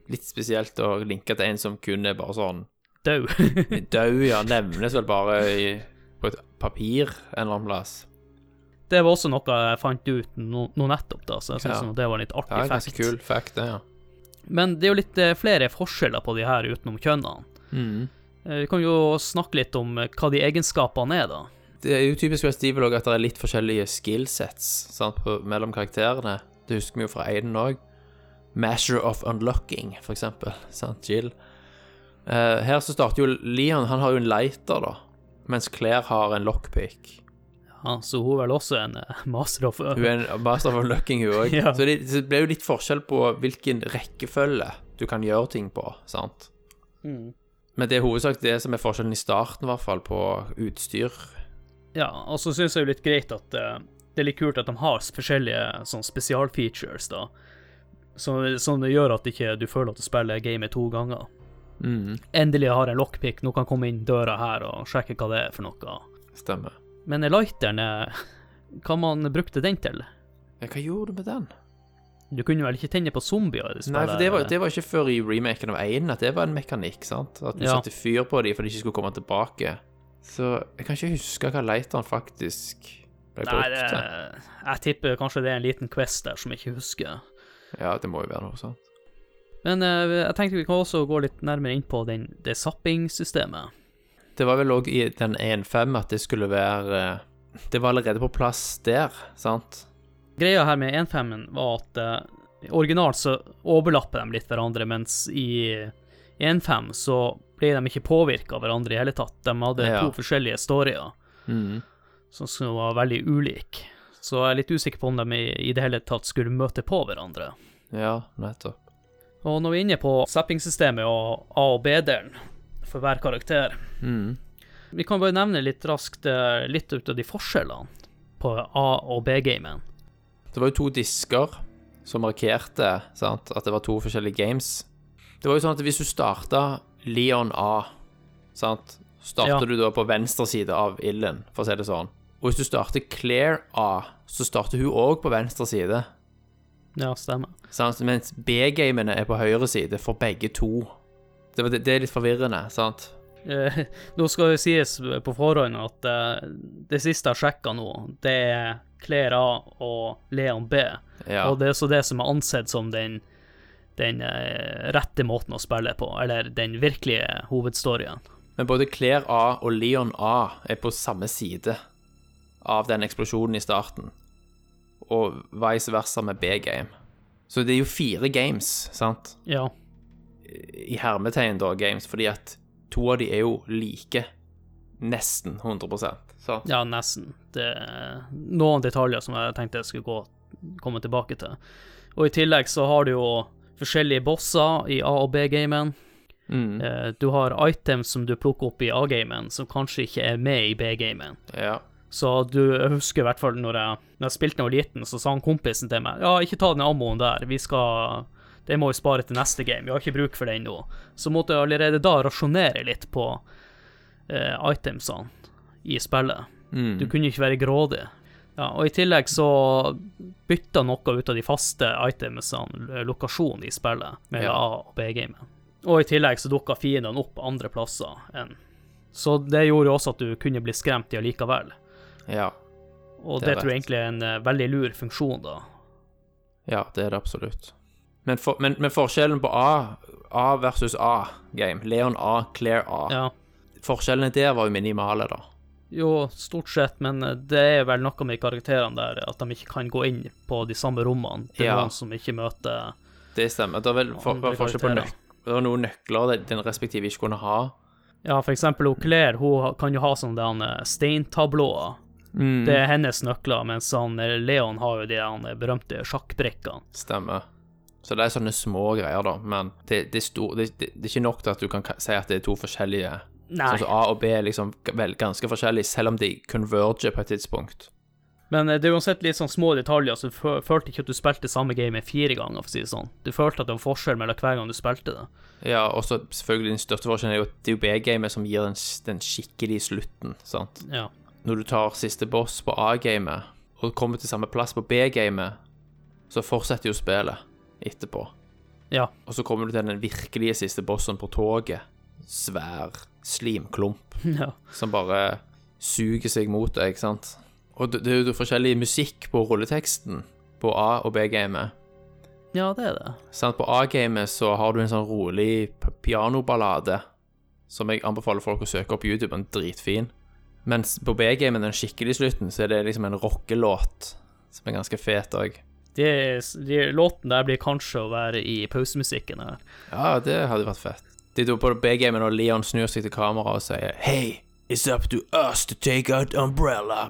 Litt spesielt å linke til en som kun er bare sånn Død. <laughs> død, ja. Nevnes vel bare i, på et papir en eller annen plass. Det var også noe jeg fant ut nå, nå nettopp, da, så jeg syns Ja. det var en litt artig fact. kul fact, det, ja. Men det er jo litt eh, flere forskjeller på de her utenom kjønnene. Mm. Eh, Vi kan jo snakke litt om eh, hva de egenskapene er, da. Det er jo typisk ved Evil at det er litt forskjellige skillsets sant, på, mellom karakterene. Det husker vi jo fra Aiden òg. Masher of Unlocking, for eksempel. Sant, Jill. Uh, her så starter jo Leon Han har jo en lighter, da. Mens Claire har en lockpick. Ja, så hun er vel også en eh, <laughs> master of Hun er en <laughs> master of unlocking, hun òg. <laughs> Ja. Så det, det blir jo litt forskjell på hvilken rekkefølge du kan gjøre ting på, sant. Mm. Men det er hovedsak det som er forskjellen i starten, i hvert fall, på utstyr. Ja, og så syns jeg jo litt greit at uh, det er litt kult at de har forskjellige sånn spesialfeatures, da. Som som gjør at ikke du føler at du spiller gamet to ganger. Mm, Endelig har jeg en lockpick, nå kan jeg komme inn døra her og sjekke hva det er for noe. stemmer. Men lighteren, eh, hva man brukte den til? Hva gjorde du med den? Du kunne vel ikke tenne på zombier det Nei, for det var, det var ikke før i remaken av 1 at det var en mekanikk, sant? At du Ja. satte fyr på dem for de ikke skulle komme tilbake. Så jeg kan ikke huske hva lighteren faktisk ble Nei, brukt det, til. jeg tipper kanskje det er en liten quest der som jeg ikke husker. Ja, det må jo være noe sånt. Men eh, jeg tenkte vi kan også gå litt nærmere inn på den, det zapping-systemet. Det var vel òg i den 1.5 at det skulle være eh, Det var allerede på plass der, sant? Greia her med 1.5-en var at uh, originalt så overlapper de litt hverandre, mens i 1.5 så ble de ikke påvirka av hverandre i hele tatt. De hadde Ja. to forskjellige storyer Mm. som som var veldig ulike. Så jeg er litt usikker på om de i, i det hele tatt skulle møte på hverandre. Ja, nettopp. Og når vi er inne på zapping-systemet og A- og B-delen for hver karakter Mm. Vi kan bare nevne litt raskt eh, litt ut av de forskjellene på A- og B-gamen. Det var jo to disker som markerte sant, at det var to forskjellige games. Det var jo sånn at hvis du starta Leon A, sant, starter Ja. du da på venstre side av ilden, for å si det sånn. Og hvis du starter Claire A, så starter hun òg på venstre side. Ja, stemmer. Sant? Mens B-gamene er på høyre side for begge to. Det, det, det er litt forvirrende, sant? Eh, <laughs> nå skal det sies på forhånd at eh, det siste jeg sjekka nå, det er Claire A og Leon B. Ja. Og det er så det som er ansett som den, den eh, rette måten å spille på, eller den virkelige hovedstoryen. Men både Claire A og Leon A er på samme side av den eksplosjonen i starten, og vice versa med B-game. Så det er jo fire games, sant? Ja. I hermetegn, da, games, fordi at to av de er jo like. Nesten 100% sant? Ja, nesten. Det er noen detaljer som jeg tenkte jeg skulle gå, komme tilbake til. Og i tillegg så har du jo forskjellige bosser i A- og B-gamen. Mm. Eh, Du har items som du plukker opp i A-gamen, som kanskje ikke er med i B-gamen. Ja. Så du jeg husker i hvert fall når jeg, når jeg spilte da jeg var liten, så sa han kompisen til meg Ja, ikke ta den ammoen der, vi skal Det må vi spare til neste game, vi har ikke bruk for den nå. Så måtte jeg allerede da rasjonere litt på eh, itemsene i spillet. Mm. Du kunne ikke være grådig. Ja, og i tillegg så bytta noe ut av de faste itemsene lokasjon i spillet, med Ja. A- og B-gamet. Og i tillegg så dukka fiendene opp andre plasser enn Så det gjorde jo også at du kunne bli skremt i allikevel. Ja. Og Det det, tror jeg egentlig er en eh, veldig lur funksjon, da. ja, det er det absolutt. Men, for, men, men forskjellen på A, A versus A-game, Leon A, Claire A Ja. Forskjellene der var jo minimale, da. Jo, stort sett, men eh, det er vel noe med karakterene der at de ikke kan gå inn på de samme rommene. Er Ja. noen som ikke møter Det stemmer. Det er vel for, for forskjell på nøk Det var noen nøkler den- respektive ikke kunne ha. Ja, for eksempel Claire, hun kan jo ha sånne eh, steintablåer. Mm. Det er hennes nøkler, mens han eh, Leon har jo de berømte sjakkbrikkene. Stemmer. Så det er sånne små greier, da. Men det, det, er stor, det, det, er ikke nok til at du kan si at det er to forskjellige Nei, Sånn som A og B er liksom vel, ganske forskjellige, selv om de converger på et tidspunkt. men eh, det er uansett litt sånn små detaljer, så du følte ikke at du spilte samme game fire ganger, for å si det sånn. Du følte at det var forskjell mellom hver gang du spilte det. Ja, og så selvfølgelig den største forskjellen er jo at det er jo B-gamet som gir den, den skikkelige slutten, sant. Ja. Når du tar siste boss på A-gamet, og kommer til samme plass på B-gamet, så fortsetter jo spillet etterpå. Ja. Og så kommer du til den virkelige siste bossen på toget. Svær slimklump <laughs> ja. som bare suger seg mot deg, ikke sant? Og det, er jo forskjellig musikk på rulleteksten på A- og B-gamet. Ja, det er det. Sant? På A-gamet så har du en sånn rolig pianoballade som jeg anbefaler folk å søke opp på YouTube, en dritfin. Mens på B-gamet, den skikkelige slutten, så er det liksom en rockelåt som er ganske fet òg. De, de låten der blir kanskje å være i pausemusikken her. Ja, det hadde vært fett. De er på B-gamen, og Leon snur seg til kameraet og sier Hey, it's up to us to take out umbrella.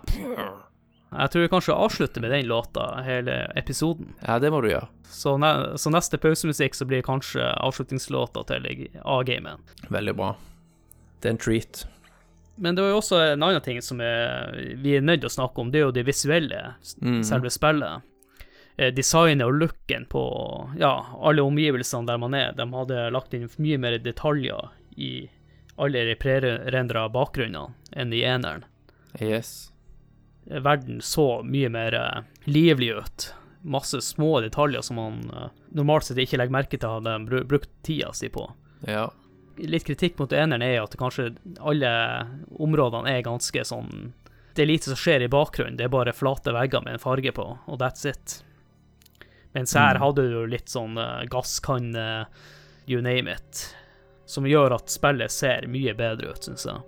Jeg tror vi kanskje avslutter med den låta, hele episoden. Ja, det må du gjøre. Så, ne så neste pausemusikk så blir kanskje avslutningslåta til A-gamen. Veldig bra. Det er en treat. Men det var jo også en annen ting som er, vi er nødt til å snakke om, det er jo det visuelle, Mhm. selve spillet. Eh, designet og looken på ja, alle omgivelsene der man er, de hadde lagt inn mye mer detaljer i alle de prerendra bakgrunnene enn i eneren. Yes. Verden så mye mer eh, livlig ut. Masse små detaljer som man eh, normalt sett ikke legger merke til at de bru- brukt tida si på. Ja. litt kritikk mot eneren er jo at kanskje alle områdene er ganske sånn Det er lite som skjer i bakgrunnen, det er bare flate vegger med en farge på, og that's it. Mens her Mm. hadde du litt sånn uh, gasskanne, you name it, som gjør at spillet ser mye bedre ut, syns jeg.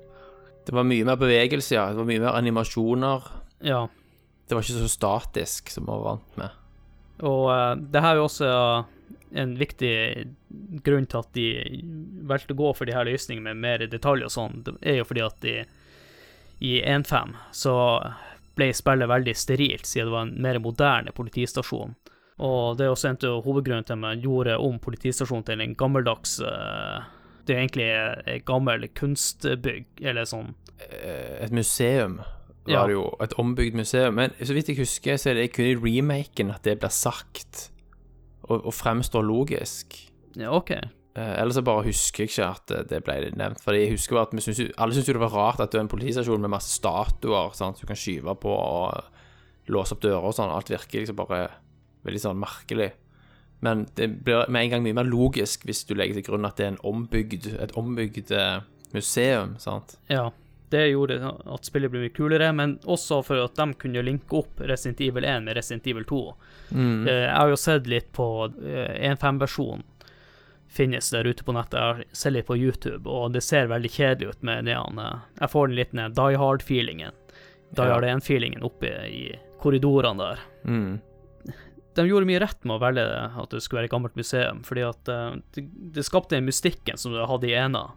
Det var mye mer bevegelse, ja. Det var mye mer animasjoner. Ja, Det var ikke så statisk som vi var vant med. og uh, det her er jo også en viktig grunn til at de valgte å gå for de her løsningene med mer detaljer og sånn, det er jo fordi at de i 1.5 så ble spillet veldig sterilt, siden det var en mer moderne politistasjon. Og det er også en av hovedgrunnen til at man gjorde om politistasjonen til en gammeldags eh, Det er egentlig et gammel kunstbygg, eller sånn Eh, Et museum var Ja. det jo. Et ombygd museum. Men så vidt jeg husker, så er det kun i remaken at det blir sagt og, og fremstår logisk. Ja, OK. Eh, ellers bare husker jeg ikke at det, ble nevnt. Fordi jeg husker at synes alle syntes jo det var rart at det var en politistasjon med masse statuer sant, du kan skyve på og låse opp dører og sånn. Alt virker liksom bare veldig sånn merkelig. Men det blir med en gang mye mer logisk hvis du legger til grunn at det er en ombygd, et ombygd eh, museum, sant. Ja. Det gjorde at spillet ble mye kulere, men også for at de kunne linke opp Resident Evil 1 med Resident Evil 2. Mm. Eh, Jeg har jo sett litt på eh, 1.5-versjonen finnes der ute på nettet. Jeg sett litt på YouTube, og det ser veldig kjedelig ut med det han eh, Jeg får den litt ned Die Hard-feelingen. Die. Hard 1-feelingen oppe i korridorene der. Mm. De gjorde mye rett med å velge det, at det skulle være et gammelt museum, fordi at eh, det, det skapte den mystikken som du hadde i ena.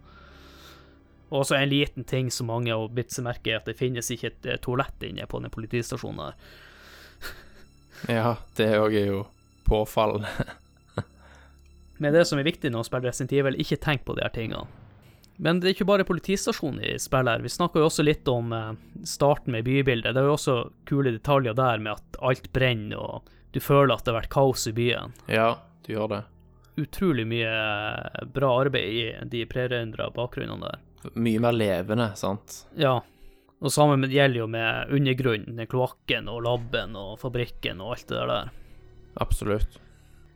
Og også en liten ting som mange har bitt seg merke i, at det finnes ikke et eh, toalett inne på den politistasjonen der. <laughs> Ja, det òg er jo påfallende. <laughs> Men det som er viktig når man spiller Resident Evil, ikke tenk på de her tingene. Men det er ikke bare politistasjonen i spillet her. Vi snakker jo også litt om eh, starten med bybildet. Det er jo også kule detaljer der med at alt brenner, og du føler at det har vært kaos i byen. Ja, du gjør det. Utrolig mye eh, bra arbeid i de prerendra bakgrunnene der. Mye mer levende, sant? Ja. Og samme med- gjelder jo med undergrunnen, den kloakken og laben og fabrikken og alt det der. Absolutt.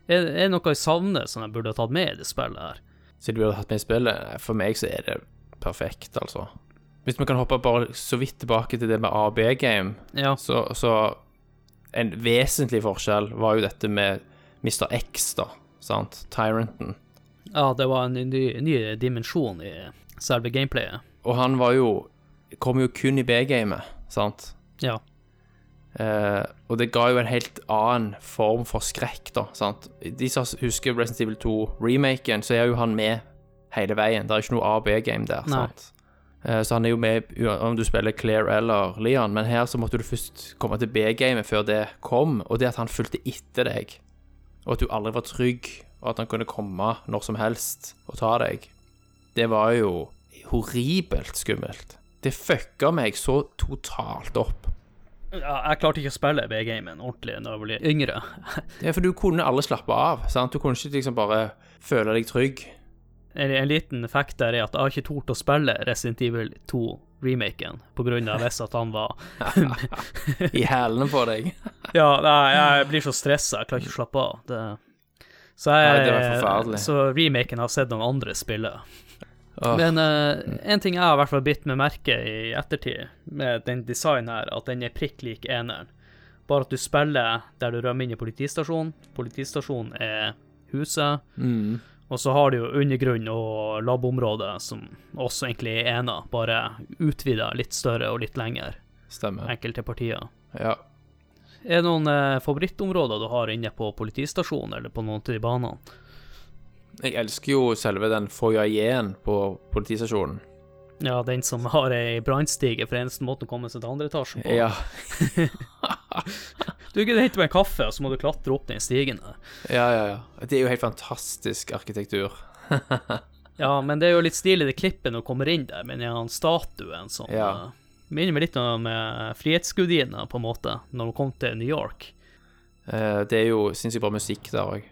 Er, er det noe jeg savner som jeg burde ha tatt med i det spillet her? Så du burde hatt med i spillet? For meg så er det perfekt, altså. Hvis vi kan hoppe bare så vidt tilbake til det med AB-game, Ja. så, så En vesentlig forskjell var jo dette med Mr. X, da. Sant? Tyranten. ja, det var en ny, ny dimensjon i selve gameplayet. Og han var jo Kom jo kun i B-gamet, sant? Ja. Eh, og det ga jo en helt annen form for skrekk, da. sant? De som husker Resident Evil 2-remaken, så er jo han med hele veien. Det er ikke noe A-B-game der. Nei. sant? Eh, så han er jo med om du spiller Claire eller Leon, men her så måtte du først komme til B-gamet før det kom, og det at han fulgte etter deg, og at du aldri var trygg, og at han kunne komme når som helst og ta deg, det var jo horribelt skummelt. Det fucka meg så totalt opp. ja jeg klarte ikke å spille B-gamen ordentlig da jeg ble yngre. Ja, for du kunne aldri slappe av. sant? Du kunne ikke liksom bare føle deg trygg. En, en liten effekt der er at jeg har ikke tort å spille Resident Evil 2-remaken på grunn av hvis at han var <laughs> I hælene på deg. <laughs> Ja, nei, jeg blir så stressa, jeg klarer ikke å slappe av. Det, så jeg, Nei. Så remaken har sett noen andre spille. Oh. Men uh, en ting jeg har i hvert fall bitt meg merke i ettertid med den designen her, at den er prikk lik eneren. Bare at du spiller der du rømmer inn i politistasjonen. Politistasjonen er huset. mm, Og så har du jo undergrunn og labområdet, som også egentlig er ena, bare utvida litt større og litt lenger. stemmer. Enkelte partier. Ja. Er det noen eh, favorittområder du har inne på politistasjonen, eller på noen av de banene? Jeg elsker jo selve den foajeen på politistasjonen. Ja, den som har ei brannstige for eneste måten å komme seg til andre etasjen på. Ja. <laughs> Du kan hente meg en kaffe, og så må du klatre opp den stigen der. ja, ja, ja. Det er jo helt fantastisk arkitektur. <laughs> Ja, men det er jo litt stilig det klippet når du kommer inn der, men en statuen som Ja. uh, Minner meg litt om uh, på en måte, når hun kom til New York. Uh, det er jo sinnssykt bra musikk der òg.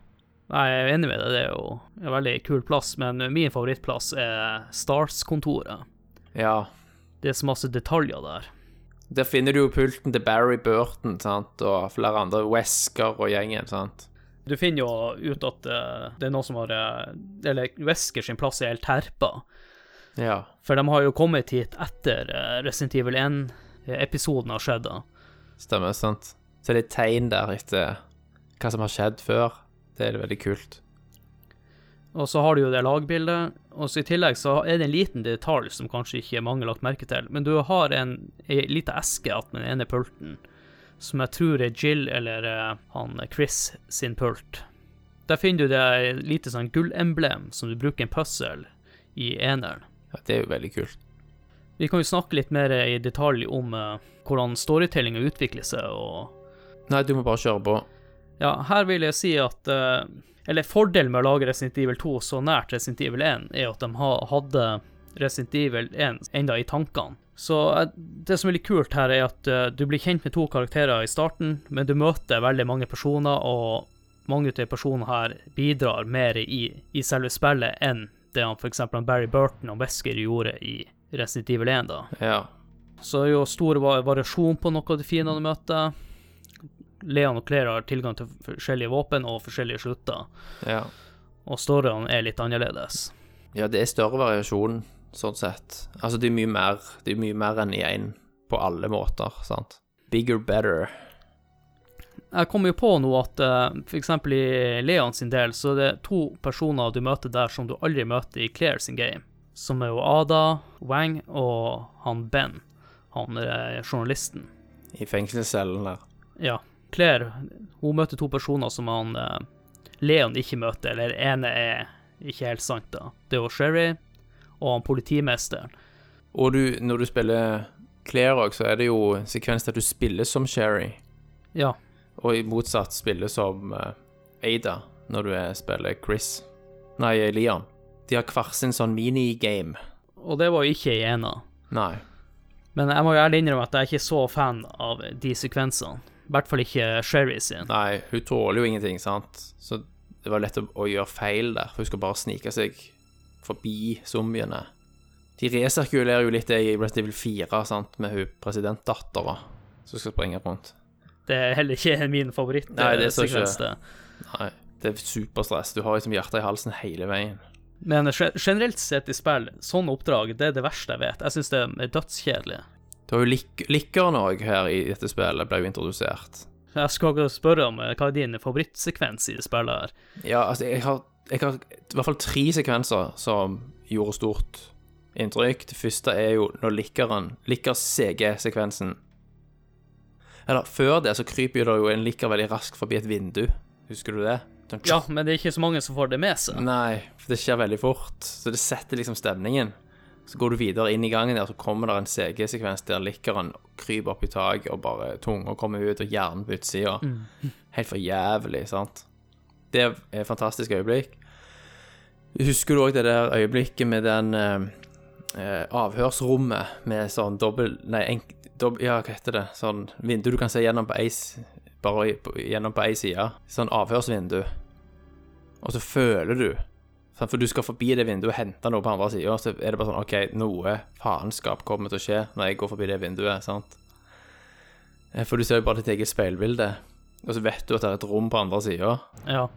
Nei, jeg er enig med deg, det er jo en veldig kul plass, men min favorittplass er Stars-kontoret. Ja. Det er så masse detaljer der. Der finner du jo pulten til Barry Burton sant? og flere andre Wesker og gjengen. sant? Du finner jo ut at eh, det er noen som har eh, Eller Wesker sin plass er helt terpa. Ja. For de har jo kommet hit etter uh, Resident Evil 1-episoden har skjedd. da. Stemmer, sant? Så det er tegn der etter hva som har skjedd før. Det er veldig kult. Og så har du jo det lagbildet, og så i tillegg så er det en liten detalj som kanskje ikke mange har lagt merke til, men du har en, ei lita eske attmed den ene pulten, som jeg tror er Jill eller eh, han Chris sin pult. Der finner du det lite sånn gullemblem som du bruker en puzzle i eneren. Ja, det er jo veldig kult. Vi kan jo snakke litt mer i detalj om uh, hvordan storytellinga utvikler seg, og Nei, du må bare kjøre på. Ja, her vil jeg si at eh, Eller fordelen med å lage Resident Evil 2 så nært Resident Evil 1, er at de hadde Resident Evil 1 enda i tankene. Så eh, det som er litt kult her, er at eh, du blir kjent med to karakterer i starten, men du møter veldig mange personer, og mange av de personene her bidrar mer i, i selve spillet enn det han f.eks. Barry Burton og Wesker gjorde i Resident Evil 1. da. Ja. Så det er jo stor variasjon på noe av de fiendene du møter. Leon og Claire har tilgang til forskjellige våpen og forskjellige slutter, ja. og storyene er litt annerledes. Ja, det er større variasjon, sånn sett. Altså, det er mye mer, det er mye mer enn i én, på alle måter, sant? Bigger, better. Jeg kommer jo på nå at eh, for eksempel i Leon sin del, så er det to personer du møter der som du aldri møter i Claire sin game. Som er jo Ada, Wang og han Ben, han er journalisten. I fengselscellen der. Ja. Claire hun møter to personer som han eh, Leon ikke møter, eller ene er ikke helt sant, da. Det er jo Sherry og han politimesteren. Og du, når du spiller Claire òg, så er det jo en sekvens der du spiller som Sherry, Ja. og i motsatt spiller som eh, Ada når du er, spiller Chris. Nei, Leon. De har hver sin sånn minigame og det var jo ikke i ena. Nei. Men jeg må jo ærlig innrømme at jeg er ikke så fan av de sekvensene. I hvert fall ikke Sherry sin. Nei, hun tåler jo ingenting, sant. Så det var lett å, å gjøre feil der, for hun skal bare snike seg forbi zombiene. De resirkulerer jo litt det i Resident Evil 4, sant, med hun presidentdattera som skal springe rundt. Det er heller ikke min favoritt. Nei, det er så ikke-. Nei, det er superstress. Du har liksom hjertet i halsen hele veien. Men generelt sett i spill, sånne oppdrag, det er det verste jeg vet. Jeg syns det er dødskjedelig. Du har jo lik likkeren òg her i dette spillet, ble jo introdusert. Jeg skal ikke spørre om eh, hva er din favorittsekvens i spillet her. Ja, altså, jeg har, jeg har i hvert fall tre sekvenser som gjorde stort inntrykk. Det første er jo når likkeren Likker CG-sekvensen. Eller før det så kryper det jo en likker veldig raskt forbi et vindu. Husker du det? Sånn, Ja, men det er ikke så mange som får det med seg. Nei, for det skjer veldig fort. Så det setter liksom stemningen. Så går du videre inn i gangen der, så kommer det en CG-sekvens der likkeren kryper opp i taket, og bare tunga kommer ut, og hjernen på utsida. <laughs> Helt for jævlig, sant. Det er et fantastisk øyeblikk. Husker du òg det der øyeblikket med den eh, eh, avhørsrommet med sånn dobbel... Nei, enk, dobb, ja, hva heter det? Sånn vindu du kan se gjennom på ei Bare gjennom på ei side. Sånn avhørsvindu. Og så føler du For du skal forbi det vinduet og hente noe på andre sida, så er det bare sånn OK, noe faenskap kommer til å skje når jeg går forbi det vinduet, sant? Eh, For du ser jo bare ditt eget speilbilde, og så vet du at det er et rom på andre sida. Ja.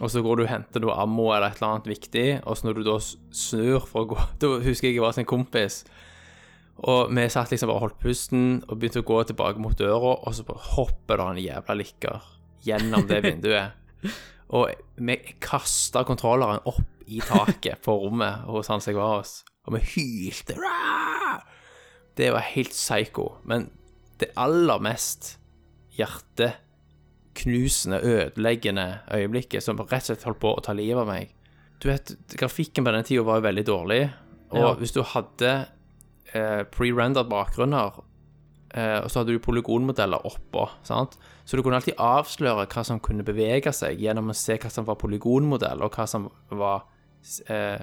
Og så går du og henter noe ammo eller et eller annet viktig, og så når du da snur for å gå <laughs> Da husker jeg jeg var hos en kompis, og vi satt liksom bare og holdt pusten og begynte å gå tilbake mot døra, og så hopper det en jævla likker gjennom det <laughs> vinduet. Og vi kasta kontrolleren opp i taket på rommet hos han som jeg var hos, og vi hylte. Det var helt psycho. Men det aller mest hjerteknusende, ødeleggende øyeblikket som rett og slett holdt på å ta livet av meg Du vet, grafikken på den tida var jo veldig dårlig, og Ja. hvis du hadde eh, pre-rendered bakgrunner, og så hadde du polygonmodeller oppå, sant? Så du kunne alltid avsløre hva som kunne bevege seg gjennom å se hva som var polygonmodell, og hva som var eh,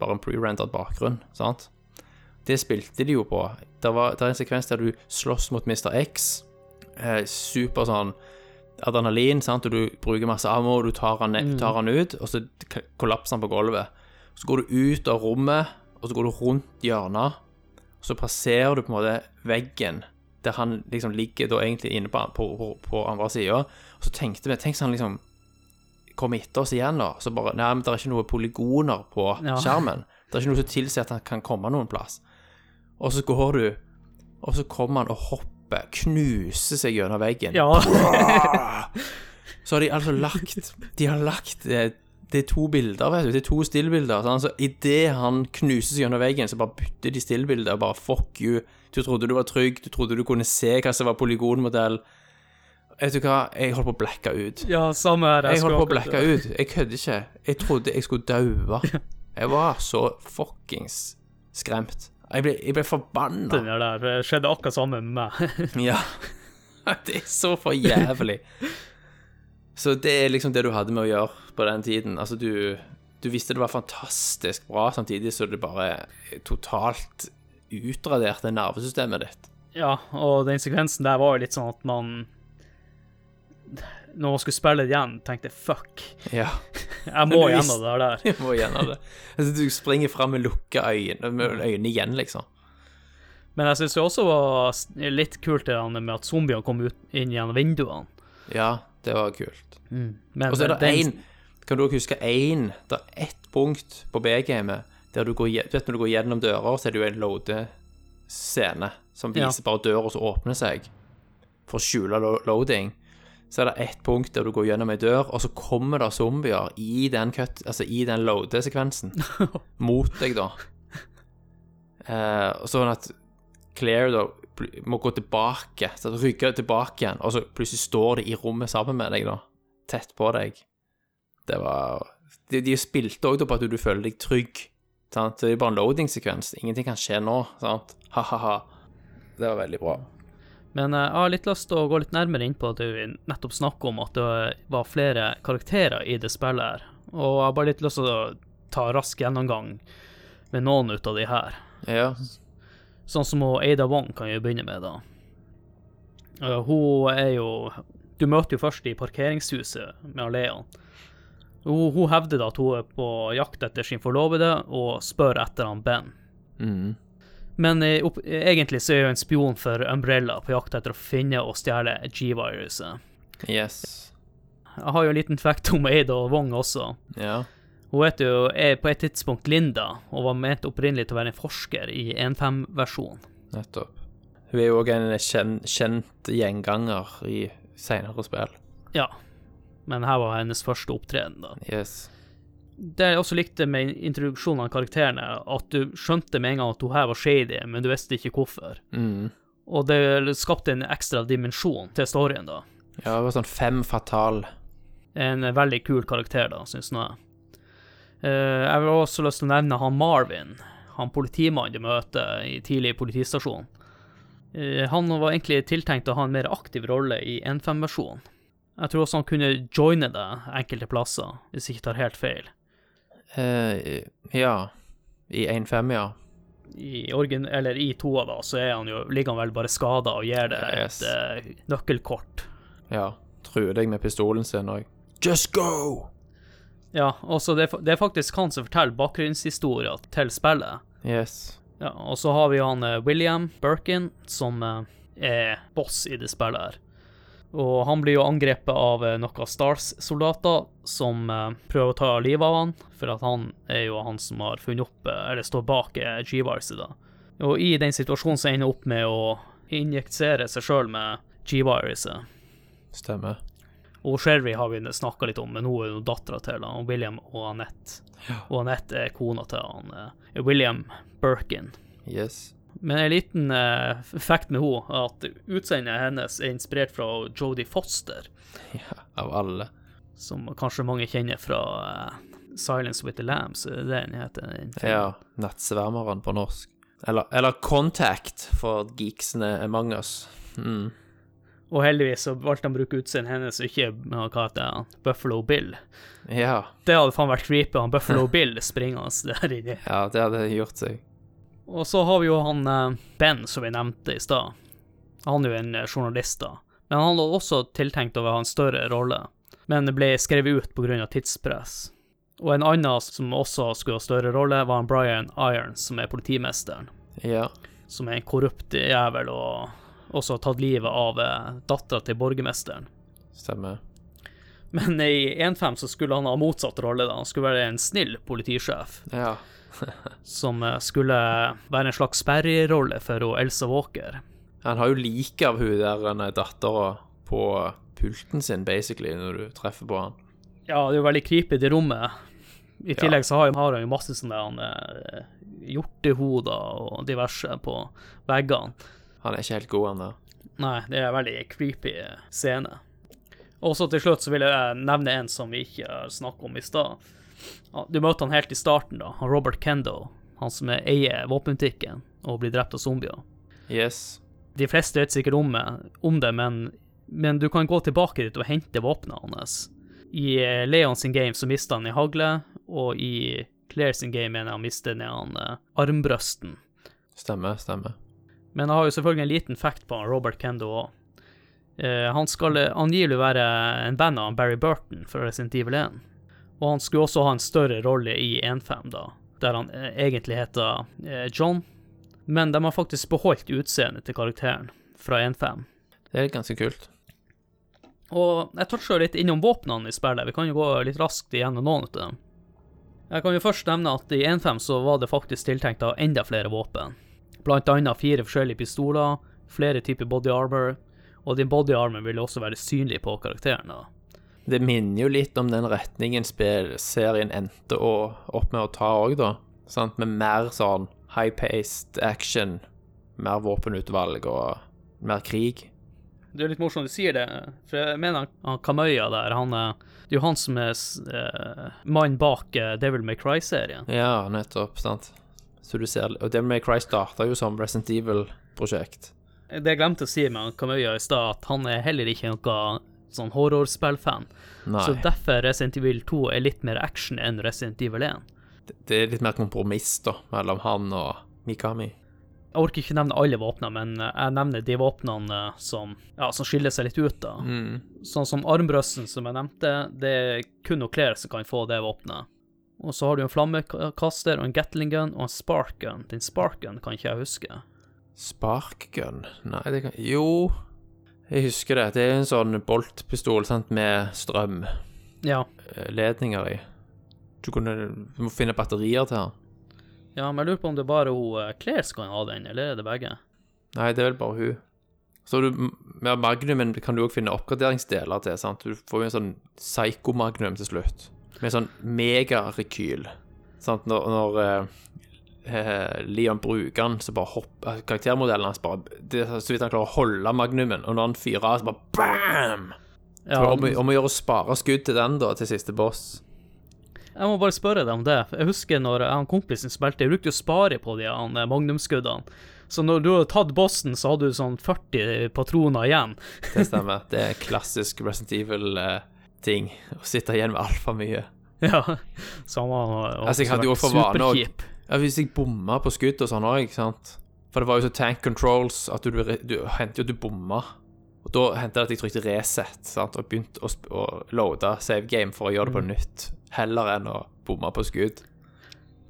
bare en pre-rendered bakgrunn, sant? Det spilte de jo på. Det, var, det er en sekvens der du slåss mot Mr. X. Eh, super sånn adrenalin, sant? og du bruker masse ammo, og du tar han, ned- tar han ut, og så kollapser han på gulvet. Så går du ut av rommet, og så går du rundt hjørnet, så passerer du på en måte veggen der han liksom ligger da egentlig inne på, på, på, på andre sida. Og så tenkte vi Tenk så han liksom kommer etter oss igjen, da. Så bare Nei, men det er ikke noe polygoner på Ja. skjermen. Det er ikke noe som tilsier at han kan komme noen plass. Og så går du, og så kommer han og hopper, knuser seg gjennom veggen. Ja. Så har de altså lagt De har lagt eh, Det er to bilder, vet du. Det er to stillbilder. Sånn, så idet han knuser seg gjennom veggen, så bare bytter de stillbilder. Bare fuck you. Du trodde du var trygg, du trodde du kunne se hva som var polygonmodell. Vet du hva, jeg holdt på å blacke ut. ja, samme her. Jeg holdt på å blacke ut. Jeg kødder ikke. Jeg trodde jeg skulle daue. <laughs> Jeg var så fuckings skremt. Jeg ble, jeg ble forbanna. Det der, skjedde akkurat samme med meg. Ja. <laughs> Det er så for jævlig. Så det er liksom det du hadde med å gjøre på den tiden. Altså, du, du visste det var fantastisk bra, samtidig så det bare totalt utraderte nervesystemet ditt. Ja, og den sekvensen der var jo litt sånn at man Når man skulle spille det igjen, tenkte jeg fuck, Ja, <laughs> jeg må gjennom det der. jeg <laughs> må gjennom det. Altså, du springer fram med lukka øyne, med øynene igjen, liksom. Men jeg syns det også var litt kult det med at zombiene kom ut inn gjennom vinduene. Ja, det var kult. Mm. Og så er det én Kan du huske én Det er ett punkt på B-gamet der du går Du vet når du går gjennom dører, så er det jo en loadescene som Ja. viser bare døra som åpner seg for å skjule loading. Så er det ett punkt der du går gjennom ei dør, og så kommer det zombier i den, cut, altså i den loadesekvensen <laughs> mot deg, da. Eh, sånn at Claire da må gå tilbake, så rygge tilbake igjen, og så plutselig står de i rommet sammen med deg, da. Tett på deg. Det var De, de spilte òg på at du, du føler deg trygg. Sant? Det er bare en loading-sekvens. Ingenting kan skje nå. Sant? Ha-ha-ha. Det var veldig bra. Men eh, jeg har litt lyst til å gå litt nærmere inn på at du nettopp snakker om at det var flere karakterer i det spillet her. Og jeg har bare litt lyst til å ta rask gjennomgang med noen ut av de her. Ja. Sånn som Aida Ada Wong kan jo begynne med, da. Hun er jo Du møter jo først i parkeringshuset med Leon. Hun, hun hevder da at hun er på jakt etter sin forlovede, og spør etter han Ben. Mm. Men eh, egentlig så er hun en spion for Umbrella på jakt etter å finne og stjele G-viruset. Yes. Jeg har jo en liten fact om Ada Wong også. Ja. Hun heter jo er på et tidspunkt Linda, og var ment opprinnelig til å være en forsker i 1.5-versjonen. Nettopp. Hun er jo òg en kjen, kjent gjenganger i seinere spill. Ja, men her var hennes første opptreden, da. Yes. Det jeg også likte med introduksjonen av karakterene, at du skjønte med en gang at hun her var shady, men du visste ikke hvorfor. Mm. Og det skapte en ekstra dimensjon til storyen, da. Ja, det var sånn fem fatal. En veldig kul karakter, da, syns nå jeg. Eh, jeg vil også lyst til å nevne han Marvin, han politimannen du møter i tidlig politistasjon. Eh, han var egentlig tiltenkt å ha en mer aktiv rolle i 1.5-versjonen. Jeg tror også han kunne joine deg enkelte plasser, hvis jeg ikke tar helt feil. Uh, ja. I 1.5, ja. I, origin, eller i toa, da, så han jo, ligger han vel bare skada og gir deg Yes. et uh, nøkkelkort. Ja. Truer deg med pistolen sin òg. Just go! Ja, også det, er det er faktisk han som forteller bakgrunnshistoria til spillet. Yes. Ja, og så har vi han eh, William Birkin, som eh, er boss i det spillet her. Og han blir jo angrepet av eh, noen Stars-soldater som prøver å ta livet av han, for at han er jo han som har funnet opp, eller står bak G-viruset, da. Og i den situasjonen så ender han opp med å injektere seg sjøl med G-viruset. Stemmer. Og Sherry har vi snakka litt om, men hun er jo dattera til han, William og Annette. Og Annette er kona til han, eh, William Birkin. Yes. Men en liten uh, fact med henne, at utseendet hennes er inspirert fra Jodie Foster, Ja, av alle. som kanskje mange kjenner fra uh, Silence with the Lambs, er det den heter? Den? Ja. Nettsvermeren på norsk. Eller, eller Contact for geeksene among us. Mm. Og heldigvis så valgte han å bruke utseendet hennes, og ikke hva heter han, Buffalo Bill. Ja. Det hadde faen vært creepy, han Buffalo <laughs> Bill springende der inni. ja, det hadde gjort seg. Og så har vi jo han eh, Ben, som vi nevnte i stad. Han er jo en eh, journalist, da. Men han hadde også tiltenkt å ha en større rolle, men ble skrevet ut pga. tidspress. Og en annen som også skulle ha større rolle, var han Brian Irons, som er politimesteren. Ja. Som er en korrupt jævel og også tatt livet av eh, dattera til borgermesteren. Stemmer. Men i 1.5 så skulle han ha motsatt rolle, da. Han skulle være en snill politisjef. Ja. <laughs> <laughs> Som eh, skulle være en slags sperrerolle for Elsa Walker. Han har jo like av hun der denne dattera på pulten sin, basically, når du treffer på han. Ja, det er jo veldig creepy i det rommet. I tillegg så har han jo masse sånne eh, hjortehoder og diverse på veggene. Han er ikke helt god, der. Nei, det er en veldig creepy scene. Og så til slutt så vil jeg nevne en som vi ikke snakket om i stad. Du møter han helt i starten, da. Robert Kendo. Han som er- eier våpenbutikken og blir drept av zombier. Yes. De fleste vet sikkert om, om det, men, men du kan gå tilbake dit og hente våpenet hans. I eh, Leon sin game så mista han i hagle, og i Claire sin game mener han mister ned han eh, armbrøsten. Stemmer, stemmer. Men jeg har jo selvfølgelig en liten fact på Robert Kendo òg. han skal eh, angivelig være en venn av Barry Burton fra Resident Evil 1. Og han skulle også ha en større rolle i 1.5, da, der han eh, egentlig heter eh, John. Men de har faktisk beholdt utseendet til karakteren fra 1.5. Det er ganske kult. Og jeg toucha litt innom våpnene i spillet. Vi kan jo gå litt raskt igjennom noen av dem. Jeg kan jo først nevne at i 1.5 så var det faktisk tiltenkt av enda flere våpen. Blant annet fire forskjellige pistoler, flere typer body armor, og din body armor vil også være synlig på karakteren. da. Det minner jo litt om den retningen serien endte å, opp med å ta òg, da. Sant? Med mer sånn high-paced action, mer våpenutvalg og mer krig. Det er litt morsomt du sier det, for jeg mener han- Kamøya der, han er Det er jo han som er eh, mannen bak eh, Devil May Cry-serien. Ja, nettopp, sant. Så du ser Og Devil May Cry starta jo som Resident Evil-prosjekt. Det jeg glemte å si med han Kamøya i stad, at han er heller ikke noen sånn horrorspillfan. Så derfor Resident Evil 2 er litt mer action enn Resident Evil 1. det, det er litt mer kompromiss, da, mellom han og Mikami. Jeg orker ikke nevne alle våpnene, men eh, jeg nevner de våpnene eh, som, ja, som skiller seg litt ut. da. Sånn som armbrøsten, som jeg nevnte, det er kun noe Claire som kan få det våpenet. Og så har du en flammekaster og en Gatling gun og en spark gun. Den spark gun kan ikke jeg huske. Spark gun? Nei, det kan Jo, jeg husker det. Det er en sånn boltpistol sant, med strøm. Ja, Ledninger i. Du, kunne, du må finne batterier til den. ja men jeg lurer på om det er bare hun eh, Claire som kan ha den, eller er det begge? Nei, det er vel bare hun. Så du med Magnumen kan du òg finne oppgraderingsdeler til. sant? Du får jo en sånn Psycho-magnum til slutt. Med sånn megarekyl. Sant? Når, når eh, eh, Leon bruker den, så bare hopper Karaktermodellen hans bare det Så vidt han klarer å holde magnumen, og når han fyrer av, så bare bam! Ja, om, om å gjøre å spare skudd til den, da, til siste boss. Jeg må bare spørre deg om det. Jeg husker når jeg og kompisen spilte, jeg brukte å spare på de eh, magnumskuddene. Så når du hadde tatt bossen, så hadde du sånn 40 patroner igjen. Det stemmer. <laughs> Det er klassisk Resident Evil-ting. å sitte igjen med altfor mye. Ja, samme. var Altså, jeg hadde jo for vane å- Ja, hvis jeg bomma på skudd og sånn òg, ikke sant For det var jo så tank controls at du, du hendte jo at du bomma. Og da hendte det at jeg trykte reset sant? og begynte å, å loade save game for å gjøre det på nytt, heller enn å bomme på skudd.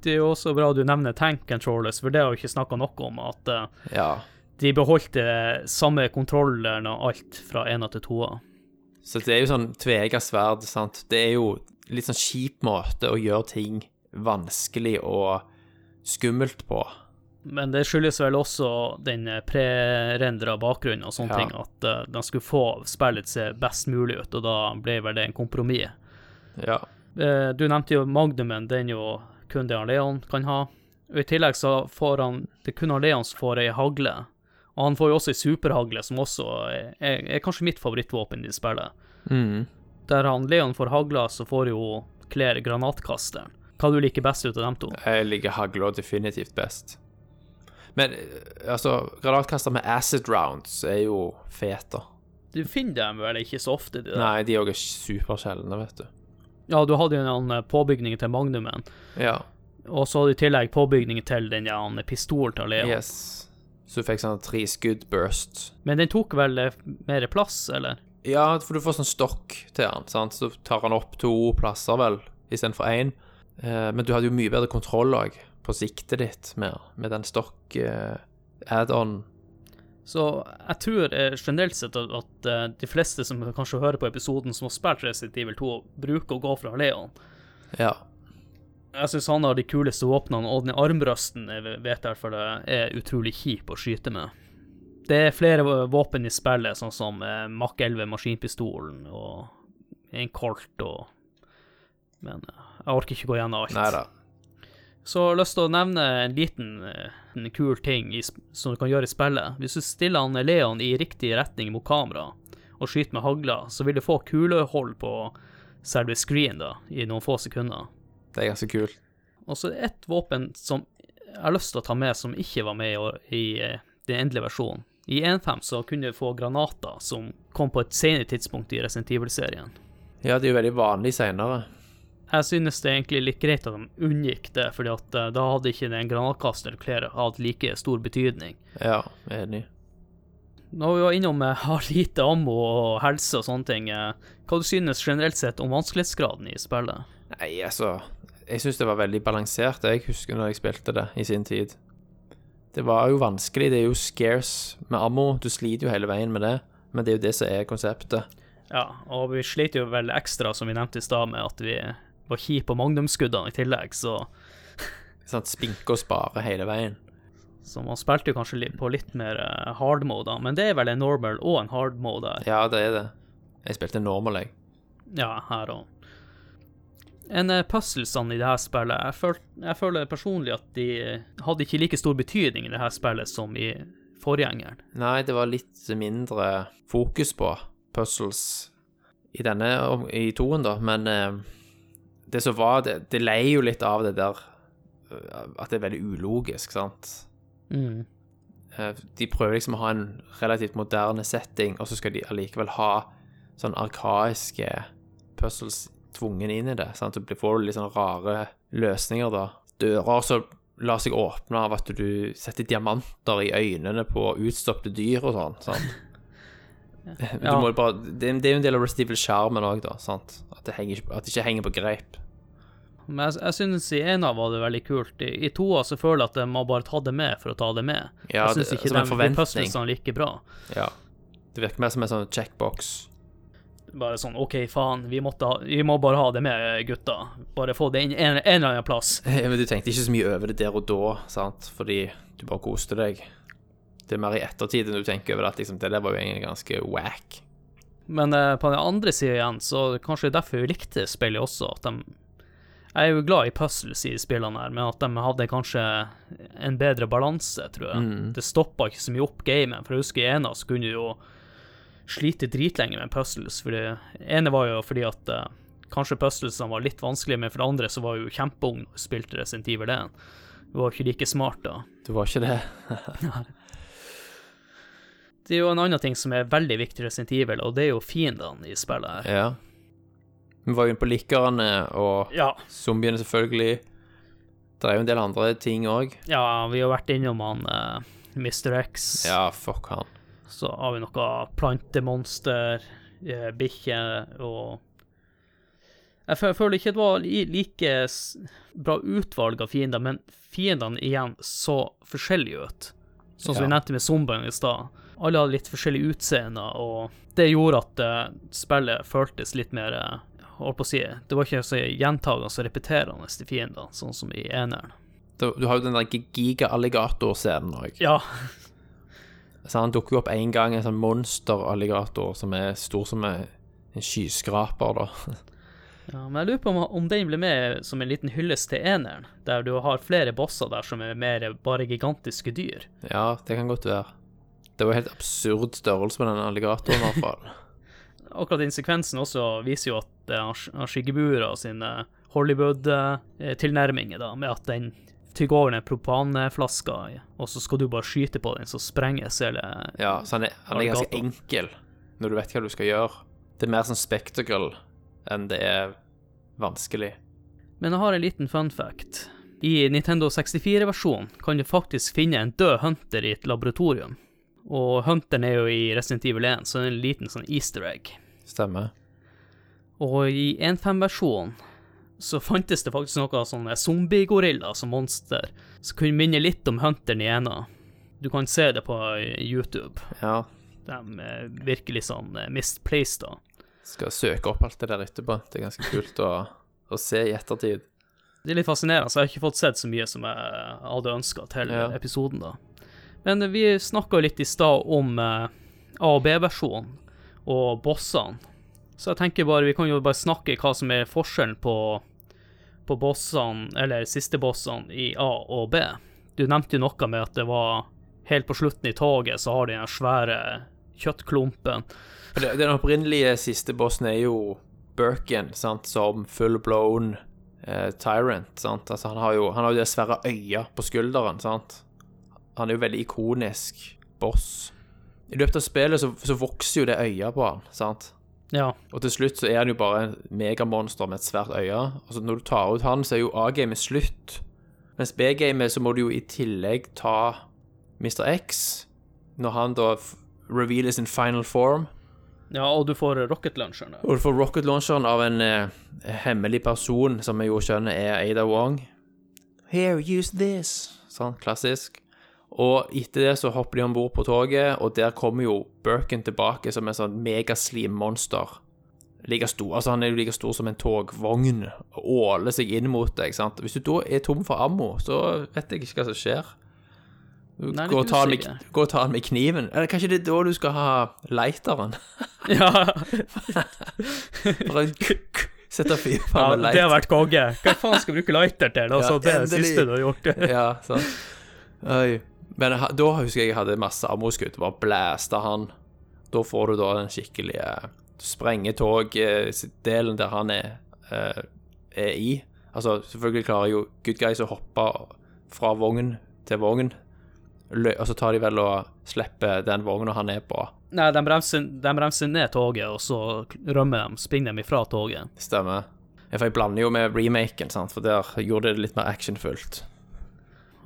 Det er jo også bra du nevner tank controllers, for det har vi ikke snakka noe om. At eh, Ja. de beholdt samme kontrolleren og alt fra ena til toa. Så det er jo sånn tvega sverd, sant. Det er jo litt sånn kjip måte å gjøre ting vanskelig og skummelt på. Men det skyldes vel også den eh, prerendra bakgrunnen og sånne Ja. ting, at eh, de skulle få spillet se best mulig ut, og da ble vel det en kompromiss. Ja. Eh, Du nevnte jo Magnumen, den jo kun det Leon kan ha. Og I tillegg så får han Det er kun Leon som får ei hagle. Og han får jo også ei superhagle, som også er, er, er kanskje mitt favorittvåpen i spillet. Mm. Der han Leon får hagla, så får jo Claire granatkasteren. Hva du liker best ut av dem to? Jeg liker hagla definitivt best. Men eh, altså, granatkaster med acid rounds er jo fete. Du finner dem vel ikke så ofte? De der. Nei, de òg er supersjeldne, vet du. Ja, du hadde jo en eh, påbygning til Magnumen, Ja. og så hadde du i tillegg påbygning til den pistolen til Leon. Yes. Så du fikk sånn tre skudd burst. Men den tok vel eh, mer plass, eller? Ja, for du får sånn stokk til den, sant? så tar han opp to plasser, vel, istedenfor én. Eh, men du hadde jo mye bedre kontroll òg, på siktet ditt, med, med den stokk eh. Så jeg tror generelt sett at, de fleste som kanskje hører på episoden som har spilt Resident Evil 2, bruker å gå fra Leon. Ja. Jeg syns han har de kuleste våpnene, og den armbrøsten jeg vet jeg hvert fall er utrolig kjip å skyte med. Det er flere våpen i spillet, sånn som eh, Mach 11 maskinpistolen og en Colt og Men eh, jeg orker ikke gå gjennom alt. Neida. Så jeg har lyst til å nevne en liten eh, en kul ting i, som du kan gjøre i spillet. Hvis du stiller han Leon i riktig retning mot kamera og skyter med hagla, så vil du få kulehold på selve screen da, i noen få sekunder. Det er ganske kult. Og så er det ett våpen som jeg har lyst til å ta med, som ikke var med i, eh, den endelige versjonen. I 1.5 så kunne du få granater som kom på et senere tidspunkt i Resident Evil-serien. Ja, det er jo veldig vanlig seinere. Jeg synes det er egentlig litt greit at de unngikk det, fordi at eh, da hadde ikke den granatkasteren Claire hatt like stor betydning. Ja, enig. Når vi var innom eh, <laughs> har lite ammo og helse og sånne ting, hva du synes generelt sett om vanskelighetsgraden i spillet? Nei, altså Jeg syns det var veldig balansert, jeg husker når jeg spilte det i sin tid. Det var jo vanskelig, det er jo scarce med ammo, du sliter jo hele veien med det, men det er jo det som er konseptet. Ja, og vi slet jo vel ekstra, som vi nevnte i stad, med at vi var kjipe på magnumskuddene i tillegg, så, <laughs> Sånn spinke og spare hele veien. så man spilte jo kanskje på litt mer eh, hard mode. Men det er vel en normal og en hard mode her. Ja, det er det. Jeg spilte normal, jeg. Ja, her òg. En uh, puzzlesene i det her spillet jeg, føl jeg føler personlig at de eh, hadde ikke like stor betydning i det her spillet som i forgjengeren. Nei, det var litt mindre fokus på puzzles i denne i toen, da, men eh, det som var Det, det leier jo litt av det der eh, at det er veldig ulogisk, sant. Mm. Eh, De prøver liksom å ha en relativt moderne setting, og så skal de allikevel ha sånn arkaiske puzzles tvungen inn i det. Sant? Du får litt sånne rare løsninger, da. Dører som lar seg åpne av at du setter diamanter i øynene på utstoppede dyr og sånn. sant? <laughs> Du Ja. må bare, det, er- det er jo en del av Resident Evil-skjermen òg, da. sant? At det, henger, at det ikke henger på greip. Men jeg, jeg synes i ena var det veldig kult. I, i toa så føler jeg at de må bare ta det med for å ta det med. Ja, jeg syns det- ikke som en de puzzlesene like bra. Ja. Det virker mer som en sånn checkbox. Bare sånn OK, faen, vi, ha, vi må bare ha det med, gutta. Bare få det inn en, en eller annen plass. <laughs> Men du tenkte ikke så mye over det der og da, sant? Fordi du bare koste deg. Det er mer i ettertid enn du tenker over at liksom, det der var jo egentlig ganske wack. Men eh, på den andre sida igjen, så kanskje derfor vi likte spillet også, at de Jeg er jo glad i puzzles i spillene her, men at de hadde kanskje en bedre balanse, tror jeg. Mm. Det stoppa ikke så mye opp gamet, for jeg husker i ena så kunne du jo slite dritlenge med puzzles, for det ene var jo fordi at uh, kanskje puzzlesene var litt vanskelige, men for det andre så var jeg jo kjempeung og spilte Resident Evil 1. Du var ikke like smart da. Du var ikke det? <laughs> Det er jo en annen ting som er veldig viktig i Resident Evil, og det er jo fiendene i spillet her. Ja. Vi var jo inne på likkerne og Ja, zombiene, selvfølgelig. Det er jo en del andre ting òg. Ja, vi har vært innom han uh, Mr. X. Ja, fuck han. Så har vi noe plantemonster, eh, bikkje og Jeg føler ikke det var like bra utvalg av fiender, men fiendene igjen så forskjellige ut. Sånn som vi nevnte med zombiene i stad. Alle hadde litt forskjellig utseende, og det gjorde at eh, spillet føltes litt mer eh, Holdt på å si Det var ikke så gjentagende og repeterende til fiendene, sånn som i eneren. Du, du har jo den der giga-alligatorscenen òg. Ja, Så han dukker jo opp en gang, en sånn monster-alligator som er stor som en skyskraper, da. Ja, men jeg lurer på om, om den ble med som en liten hyllest til eneren, der du har flere bosser der som er mer bare gigantiske dyr. Ja, det kan godt være. Det var helt absurd størrelse på den alligatoren, i hvert fall. <laughs> <laughs> Akkurat den sekvensen også viser jo at han er Sk- han sine Hollywood-tilnærminger, da, med at den tygger over den propanflaska, og så skal du bare skyte på den, så sprenges hele Ja, så han er, han er ganske enkel når du vet hva du skal gjøre. Det er mer sånn spectacle enn det er vanskelig. Men jeg har en liten fun fact. I Nintendo 64-versjonen kan du faktisk finne en død hunter i et laboratorium. Og hunteren er jo i Resident Evil 1, så det er en liten sånn easter egg. Stemmer. Og i 1.5-versjonen så fantes det faktisk noe sånne zombiegorillaer som monster, som kunne minne litt om hunteren i ena. Du kan se det på YouTube. Ja. De er virkelig sånn eh, misplaced, da. Skal søke opp alt det der etterpå. Det er ganske kult å, å se i ettertid. Det er litt fascinerende, så jeg har ikke fått sett så mye som jeg hadde ønska til Ja. episoden, da. Men vi snakka jo litt i stad om eh, A- og B-versjonen og bossene. Så jeg tenker bare vi kan jo bare snakke hva som er forskjellen på, på bossene, eller siste bossene i A og B. Du nevnte jo noe med at det var helt på slutten i toget, så har de den svære kjøttklumpen. Den opprinnelige siste bossen er jo Birkin, sant, som full-blown eh, tyrant, sant. Altså, han har jo han jo det svære øya på skulderen, sant. Han er jo veldig ikonisk boss. I løpet av spillet så, så vokser jo det øya på han, sant. Ja, Og til slutt så er han jo bare en megamonster med et svært øye. Altså når du tar ut han, så er jo A-gamet slutt. Mens B-gamet så må du jo i tillegg ta Mr. X, når han da revealer sin final form. ja og du får rocket launcheren. Og du får rocket launcheren av en eh, hemmelig person som vi jo skjønner er Ada Wong. Here, use this. Sånn, klassisk. Og etter det så hopper de om bord på toget, og der kommer jo Birkin tilbake som en sånn megaslim-monster. Like stor, altså Han er jo like stor som en togvogn og åler seg inn mot deg. sant? Hvis du da er tom for ammo, så vet jeg ikke hva som skjer. Nei, gå, og ta den med, gå og ta han med kniven. Eller kanskje det er da du skal ha lighteren? <laughs> Ja, Bare sette fyr på ja med det har vært konge. Hva faen skal du bruke lighter til? Altså, <laughs> Ja, det er det siste du har gjort. ja, sant. Oi. Men da husker jeg jeg hadde masse ammoskudd. Bare blæsta han. Da får du da den skikkelige sprengetog-delen der han er, eh, er i. Altså, selvfølgelig klarer jo good guys å hoppe fra vogn til vogn. Og så tar de vel og slipper den vogna han er på. Nei, de bremser, de bremser ned toget, og så rømmer de, springer de ifra toget. Stemmer. For jeg blander jo med remaken, sant, for der gjorde det litt mer actionfullt.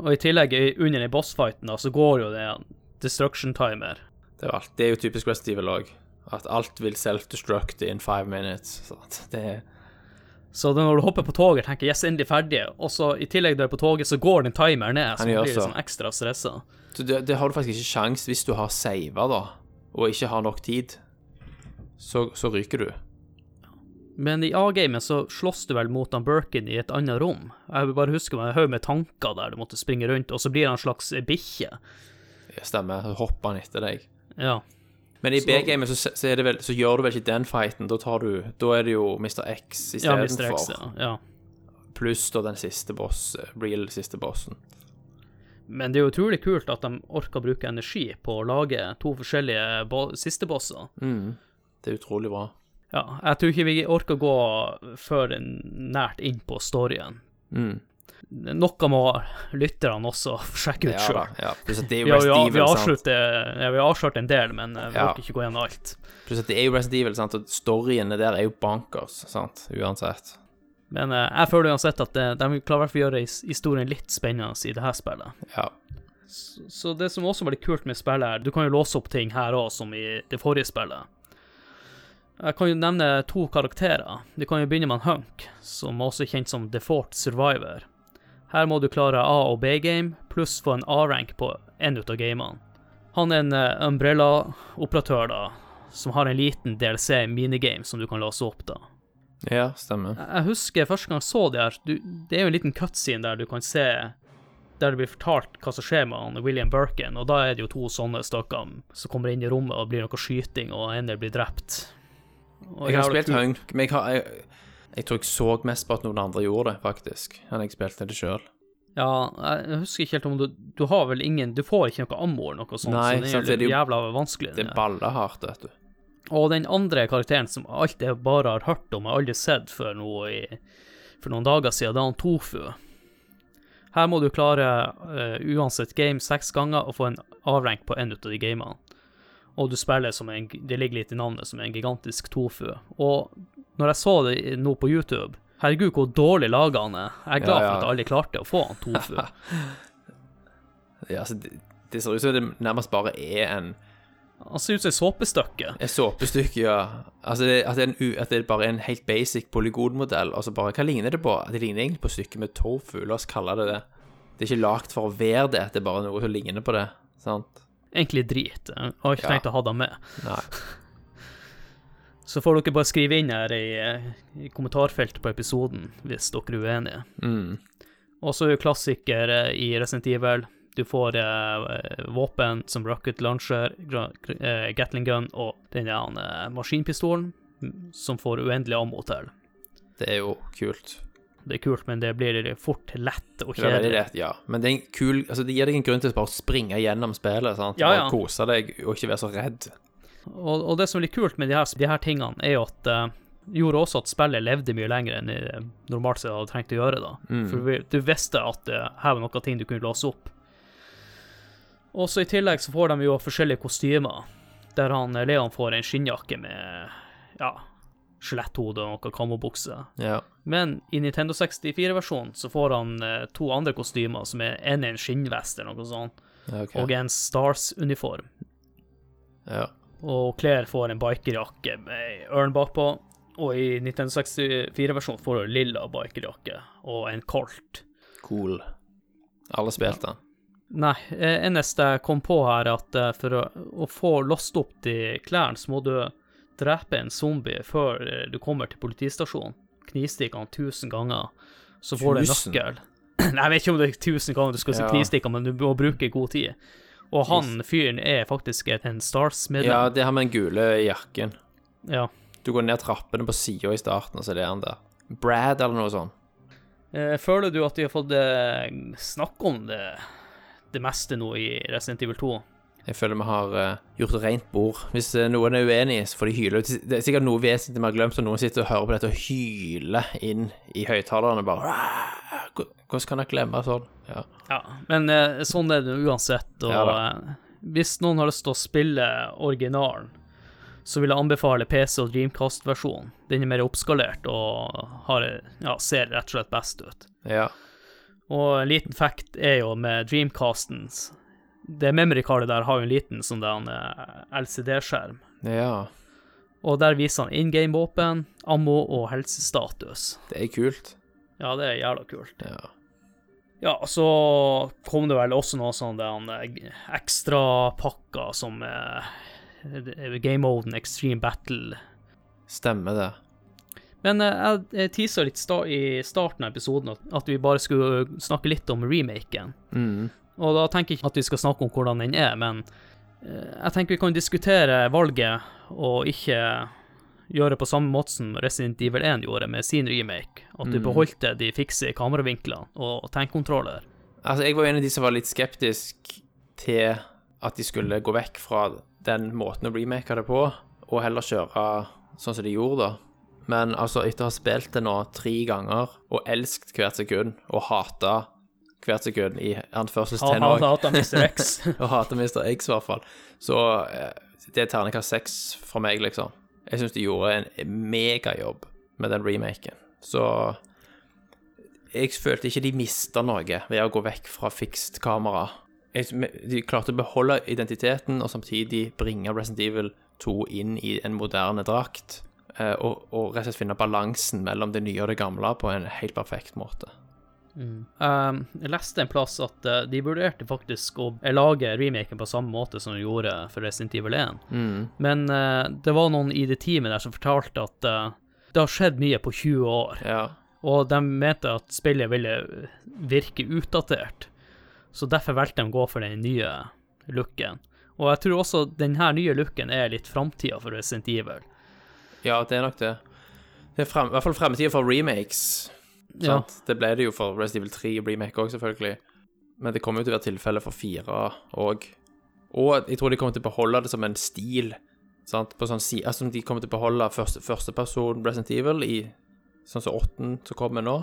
Og i tillegg, under den bossfighten, så går jo det en destruction timer. Det er, alt, det er jo typisk Resident Evil òg. At alt vil self-destruct in five minutes. Sant? Det er Så når du hopper på toget, tenker yes, endelig ferdig, og så i tillegg du er på toget, så går den timer ned, så du blir sånn ekstra stressa. Det, det har du faktisk ikke sjans hvis du har sava, da, og ikke har nok tid. Så, så ryker du. Men i A-gamet så slåss du vel mot han Birkin i et annet rom. Jeg vil bare huske meg en haug med tanker der du måtte springe rundt, og så blir han en slags bikkje. Ja, Stemmer. Så hopper han etter deg. Ja. Men i B-gamet så, så, så gjør du vel ikke den fighten. Da, tar du, da er det jo Mr. X Ja, Mr. X, istedenfor. ja. ja. Pluss da den siste boss, real siste bossen. Men det er jo utrolig kult at de orker å bruke energi på å lage to forskjellige bo siste bosser. Mm. Det er utrolig bra. Ja, jeg tror ikke vi orker å gå før nært inn på storyen. Mm. Noe må lytterne også <laughs> sjekke ut sjøl. Ja, Ja. Det er Vi jo Evil, ja, vi har avslørt en del, men eh, vi Ja. orker ikke gå gjennom alt. Pluss at det er jo Resident Evil, sant, og storyene der er jo bankers, sant, uansett. Men eh, jeg føler uansett at det, de klarer å gjøre historien litt spennende i det her spillet. Ja. Så, så det som også var litt kult med spillet her, du kan jo låse opp ting her òg, som i det forrige spillet. Jeg kan jo nevne to karakterer. Du kan jo begynne med Hunk, som også er kjent som Default Survivor. Her må du klare A- og B-game, pluss få en A-rank på en ut av gamene. Han er en eh, Umbrella-operatør, da, som har en liten DLC-minigame som du kan låse opp, da. ja, stemmer. Jeg husker første gang jeg så det her, du, det er jo en liten cutscene der du kan se der det blir fortalt hva som skjer med han William Birkin, og da er det jo to sånne stykker som kommer inn i rommet og blir noe skyting, og en del blir drept. Og Jeg har spilt. Hunk, men jeg, har, jeg, jeg tror jeg så mest på at noen andre gjorde det, faktisk, enn jeg spilte det sjøl. Ja, jeg husker ikke helt om du Du har vel ingen Du får ikke noe ammo eller noe sånt, Nei, så det er sant, jo det er jo- jævla vanskelig. Det er ballehardt, vet du. Og den andre karakteren som alt jeg bare har hørt om, jeg har aldri sett før nå i, for noen dager siden, det er han Tofu. Her må du klare uh, uansett game seks ganger og få en avrenk på en av de gamene. Og du spiller som en Det ligger litt i navnet, som en gigantisk tofu. Og når jeg så det nå på YouTube Herregud, hvor dårlig laga han er. Jeg er glad Ja, ja. for at aldri klarte å få han tofu. <laughs> Ja, altså, det, det ser ut som det nærmest bare er en Han ser ut som et såpestykke. Et såpestykke, ja. Altså, det, at, det en, at det bare er en helt basic polygonmodell, og så bare Hva ligner det på? Det ligner egentlig på stykket med tofu, la oss kalle det det. Det er ikke lagd for å være det, det er bare noe som ligner på det. Sant? Egentlig drit. Jeg har ikke Ja. tenkt å ha det med. Nei. <laughs> Så får dere bare skrive inn her i, i kommentarfeltet på episoden hvis dere er uenige. Mm. Og så er jo klassiker eh, i Resident Evil. Du får eh, våpen som rocket launcher, eh, Gatling gun og den der, eh, maskinpistolen mm, som får uendelig ammo til. Det er jo kult. Det er kult, men det blir fort lett og Det kjedelig. lett, ja. Men det, kul, altså, det gir deg en grunn til å bare springe gjennom spillet. sant? Ja, ja. Bare kose deg og ikke være så redd. Og, og det som er litt kult med de her, de her tingene, er jo at uh, gjorde også at spillet levde mye lenger enn det normalt sett hadde trengt å gjøre. da. Mm. For du visste at det her var noen ting du kunne låse opp. Og så I tillegg så får de jo forskjellige kostymer, der han eh, Leon får en skinnjakke med ja, skjeletthode og noe kamobukse. Ja. Men i Nintendo 64-versjonen så får han eh, to andre kostymer, som er en er en skinnvest eller noe sånt, okay. og en Stars-uniform. ja. Og Claire får en bikerjakke med ørn bakpå. Og i 1964-versjonen får hun lilla bikerjakke og en Colt. Cool. Alle spilte den. Nei, eh, eneste jeg kom på her, er at eh, for å, å få låst opp de klærne, så må du drepe en zombie før eh, du kommer til politistasjonen. Knivstikke han tusen ganger, så får du en nøkkel. <clears throat> Nei, jeg vet ikke om det er tusen ganger du skal si Ja. knivstikke, men du må bruke god tid. Og han fyren er faktisk en Ja, Stars-medlem. det her med den gule jakken. Ja. Du går ned trappene på sida i starten, og så er han der. Brad eller noe sånt. Eh, Føler du at de har fått snakk snakke om det, det meste nå i Resident Evil 2? Jeg føler vi har uh, gjort rent bord. Hvis uh, noen er uenig, så får de hyle. Det er sikkert noe vesentlig vi har glemt, og noen sitter og hører på dette og hyler inn i høyttalerne bare Hvordan kan dere glemme sånn? Ja. Ja, men uh, sånn er det uansett. Og Ja hvis noen har lyst til å spille originalen, så vil jeg anbefale PC og Dreamcast-versjonen. Den er mer oppskalert og har, ja, ser rett og slett best ut. Ja. Og en liten fact er jo med Dreamcastens Det memory-cardet der har jo en liten sånn eh, LCD-skjerm. ja. Og der viser han in game-våpen, ammo og helsestatus. Det er kult. Ja, det er jævla kult. Ja. Ja, så kom det vel også noe sånn der eh, ekstra pakker som eh, game-moden Extreme Battle. Stemmer det. Men eh, jeg, teasa litt sta i starten av episoden at, at vi bare skulle snakke litt om remaken. Mm. Og da tenker jeg ikke at vi skal snakke om hvordan den er, men eh, jeg tenker vi kan diskutere valget og ikke gjøre på samme måte som Resident Evil 1 gjorde med sin remake. At du Mm. beholdte de fikse kameravinklene og tankkontroller. Altså, jeg var en av de som var litt skeptisk til at de skulle gå vekk fra den måten å remake det på, og heller kjøre sånn som de gjorde, da. Men altså, etter å ha spilt det nå tre ganger, og elsket hvert sekund, og hata hvert sekund i anførselstegn òg, hater Mr. X. og hater Mr. X i hvert fall, så eh, det er terningkast seks for meg, liksom. Jeg syns de gjorde en megajobb med den remaken. Så jeg følte ikke de mista noe ved å gå vekk fra fikst kamera. De klarte å beholde identiteten og samtidig bringe Resident Evil 2 inn i en moderne drakt. eh, Og, og rett og slett finne balansen mellom det nye og det gamle på en helt perfekt måte. Um, jeg leste en plass at uh, de vurderte faktisk å lage remaken på samme måte som de gjorde for Resident Evil 1. Men uh, det var noen i det teamet der som fortalte at uh, det har skjedd mye på 20 år, Ja. og de mente at spillet ville virke utdatert. Så derfor valgte de å gå for den nye looken. Og jeg tror også denne nye looken er litt framtida for Resident Evil. ja, det er nok det. Det er frem, i hvert fall fremtida for remakes. Ja. Det ble det jo for Resident Evil 3 og remake òg, selvfølgelig. Men det kommer jo til å være tilfelle for fire òg. Og jeg tror de kommer til å beholde det som en stil. Sant? På sånn altså, de kommer til å beholde første, førsteperson Resident Evil i sånn som åtten som kommer nå.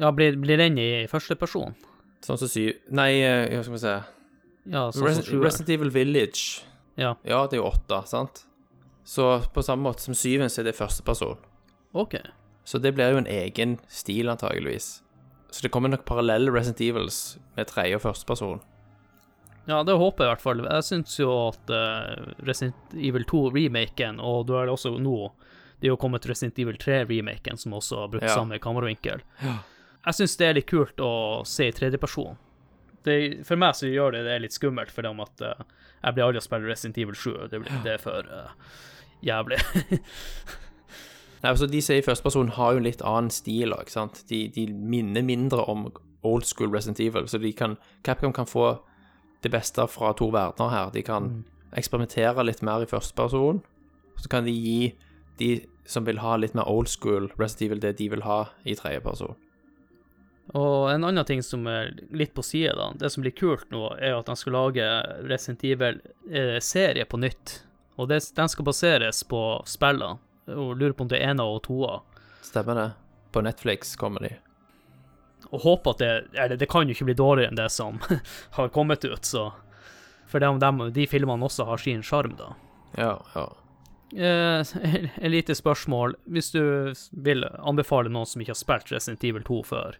Ja, blir, blir den i første person? Sånn som syv Nei, eh, hva skal vi se Ja, sånn Res. Resident Evil Village. Ja, Ja, det er jo åtte, sant? Så på samme måte som syven, så er det førsteperson. OK. Så det blir jo en egen stil, antageligvis. Så det kommer nok parallelle Resident Evils med tredje- og førsteperson. Ja, det håper jeg i hvert fall. Jeg syns jo at eh, Resident Evil 2-remaken, og du har også nå Det er jo kommet Resident Evil 3-remaken, som også har brukt Ja. samme kameravinkel. Ja. Jeg syns det er litt kult å se i tredjeperson. Det, for meg så gjør det det litt skummelt, for om at eh, jeg blir aldri å spille Resident Evil 7. Det, blir, det er for uh, jævlig. <laughs> Nei, altså De som er i førsteperson, har jo en litt annen stil òg. De, de minner mindre om old school Resident Evil, så de kan Capcom kan få det beste fra to verdener her. De kan eksperimentere litt mer i førsteperson, så kan de gi de som vil ha litt mer old school Resident Evil, det de vil ha i tredjeperson. Og en annen ting som er litt på sida, da. Det som blir kult nå, er at de skal lage Resident Evil-serie på nytt. Og det, den skal baseres på spillene. Og lurer på om det er ena og toa. Stemmer det? På Netflix kommer de. Og håper at det Eller det kan jo ikke bli dårligere enn det som <laughs> har kommet ut, så For de, de, de filmene også har sin sjarm, da. Ja, ja. Eh, <laughs> et lite spørsmål. Hvis du vil anbefale noen som ikke har spilt Resident Evil 2 før,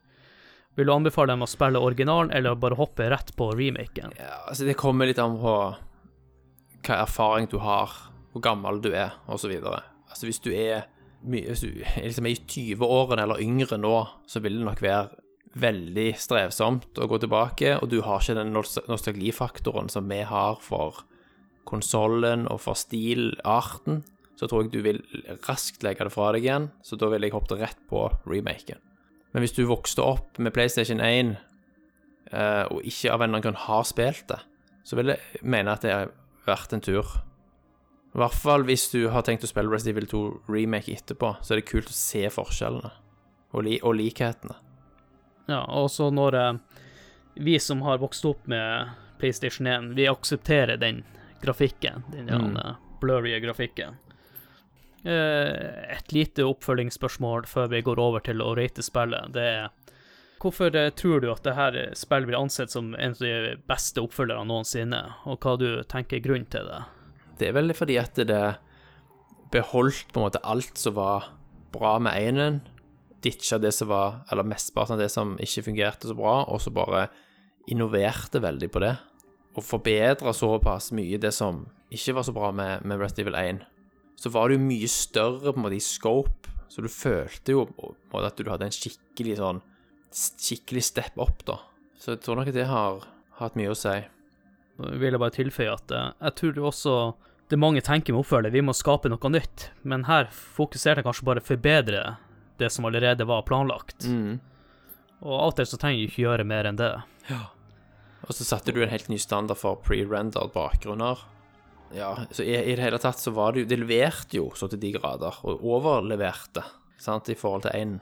vil du anbefale dem å spille originalen, eller bare hoppe rett på remaken? Ja, altså Det kommer litt an på hva erfaring du har, hvor gammel du er, osv. Altså hvis du er hvis du er liksom i 20-årene eller yngre nå, så vil det nok være veldig strevsomt å gå tilbake, og du har ikke den nostalgifaktoren som vi har for konsollen og for stilarten. Så tror jeg du vil raskt legge det fra deg igjen, så da ville jeg hoppet rett på remaken. Men hvis du vokste opp med PlayStation 1 eh, og ikke av en eller annen grunn har spilt det, så vil jeg mene at det er verdt en tur. I hvert fall hvis du har tenkt å spille Resident Evil 2 remake etterpå, så er det kult å se forskjellene og, li og likhetene. Ja, og så når eh, vi som har vokst opp med PlayStation 1, vi aksepterer den grafikken, den Mm. mm. blurry grafikken. Eh, et lite oppfølgingsspørsmål før vi går over til å rate spillet, det er Hvorfor eh, tror du at dette spillet blir ansett som en av de beste oppfølgerne noensinne, og hva du tenker er grunnen til det? Det er vel fordi at det beholdt på en måte alt som var bra med enen, ditcha det som var, eller mesteparten av det som ikke fungerte så bra, og så bare innoverte veldig på det. Og forbedra såpass mye det som ikke var så bra med, med Resident Evil 1. Så var det jo mye større på en måte i scope, så du følte jo på en måte at du hadde en skikkelig sånn Skikkelig step up, da. Så jeg tror nok at det har hatt mye å si. Jeg vil bare tilføye at eh, jeg tror også det mange tenker med oppfølger, vi må skape noe nytt, men her fokuserte jeg kanskje bare å forbedre det som allerede var planlagt. Mm. Og av og til så trenger jeg ikke gjøre mer enn det. Ja. Og så satte du en helt ny standard for pre-rendered bakgrunner. Ja, så i, i det hele tatt så var det jo Det leverte jo så til de grader, og overleverte, sant, i forhold til én.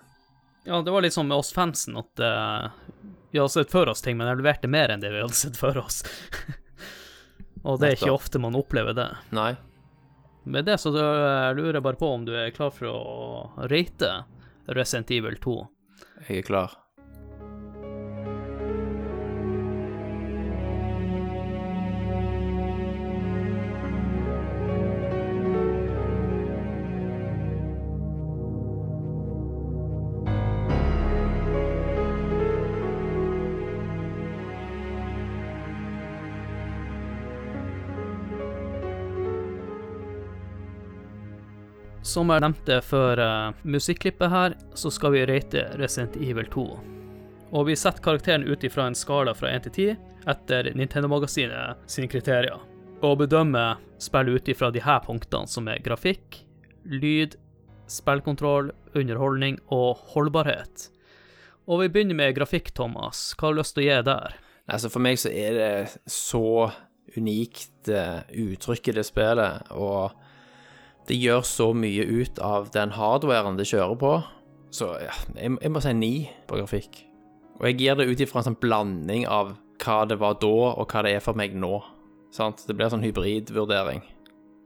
Ja, det var litt sånn med oss fansen at uh, vi hadde sett for oss ting, men jeg leverte mer enn det vi hadde sett for oss. <laughs> og det er ikke ofte man opplever det. Nei. Med det så lurer jeg bare på om du er klar for å rate Resident Evil 2. Jeg er klar. Som jeg nevnte før uh, musikklippet her, så skal vi rate Resident Evil 2. Og vi setter karakteren ut ifra en skala fra 1 til 10 etter Nintendo-magasinet sine kriterier. Og bedømmer spillet ut ifra de her punktene, som er grafikk, lyd, spillkontroll, underholdning og holdbarhet. Og vi begynner med grafikk, Thomas. Hva har du lyst til å gi der? Altså, for meg så er det så unikt uh, uttrykk i det spillet, og det gjør så mye ut av den hardwaren det kjører på. Så ja, jeg, jeg må si ni på grafikk. Og jeg gir det ut ifra en sånn blanding av hva det var da, og hva det er for meg nå. Sant? Det blir en sånn hybridvurdering.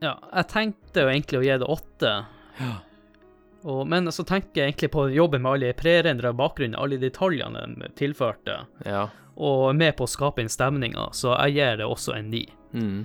Ja, jeg tenkte jo egentlig å gi det åtte. Og, men så tenker jeg egentlig på jobben med alle prerendra bakgrunner, alle detaljene de tilførte, Ja. og med på å skape inn stemninga, så jeg gir det også en ni. Mm.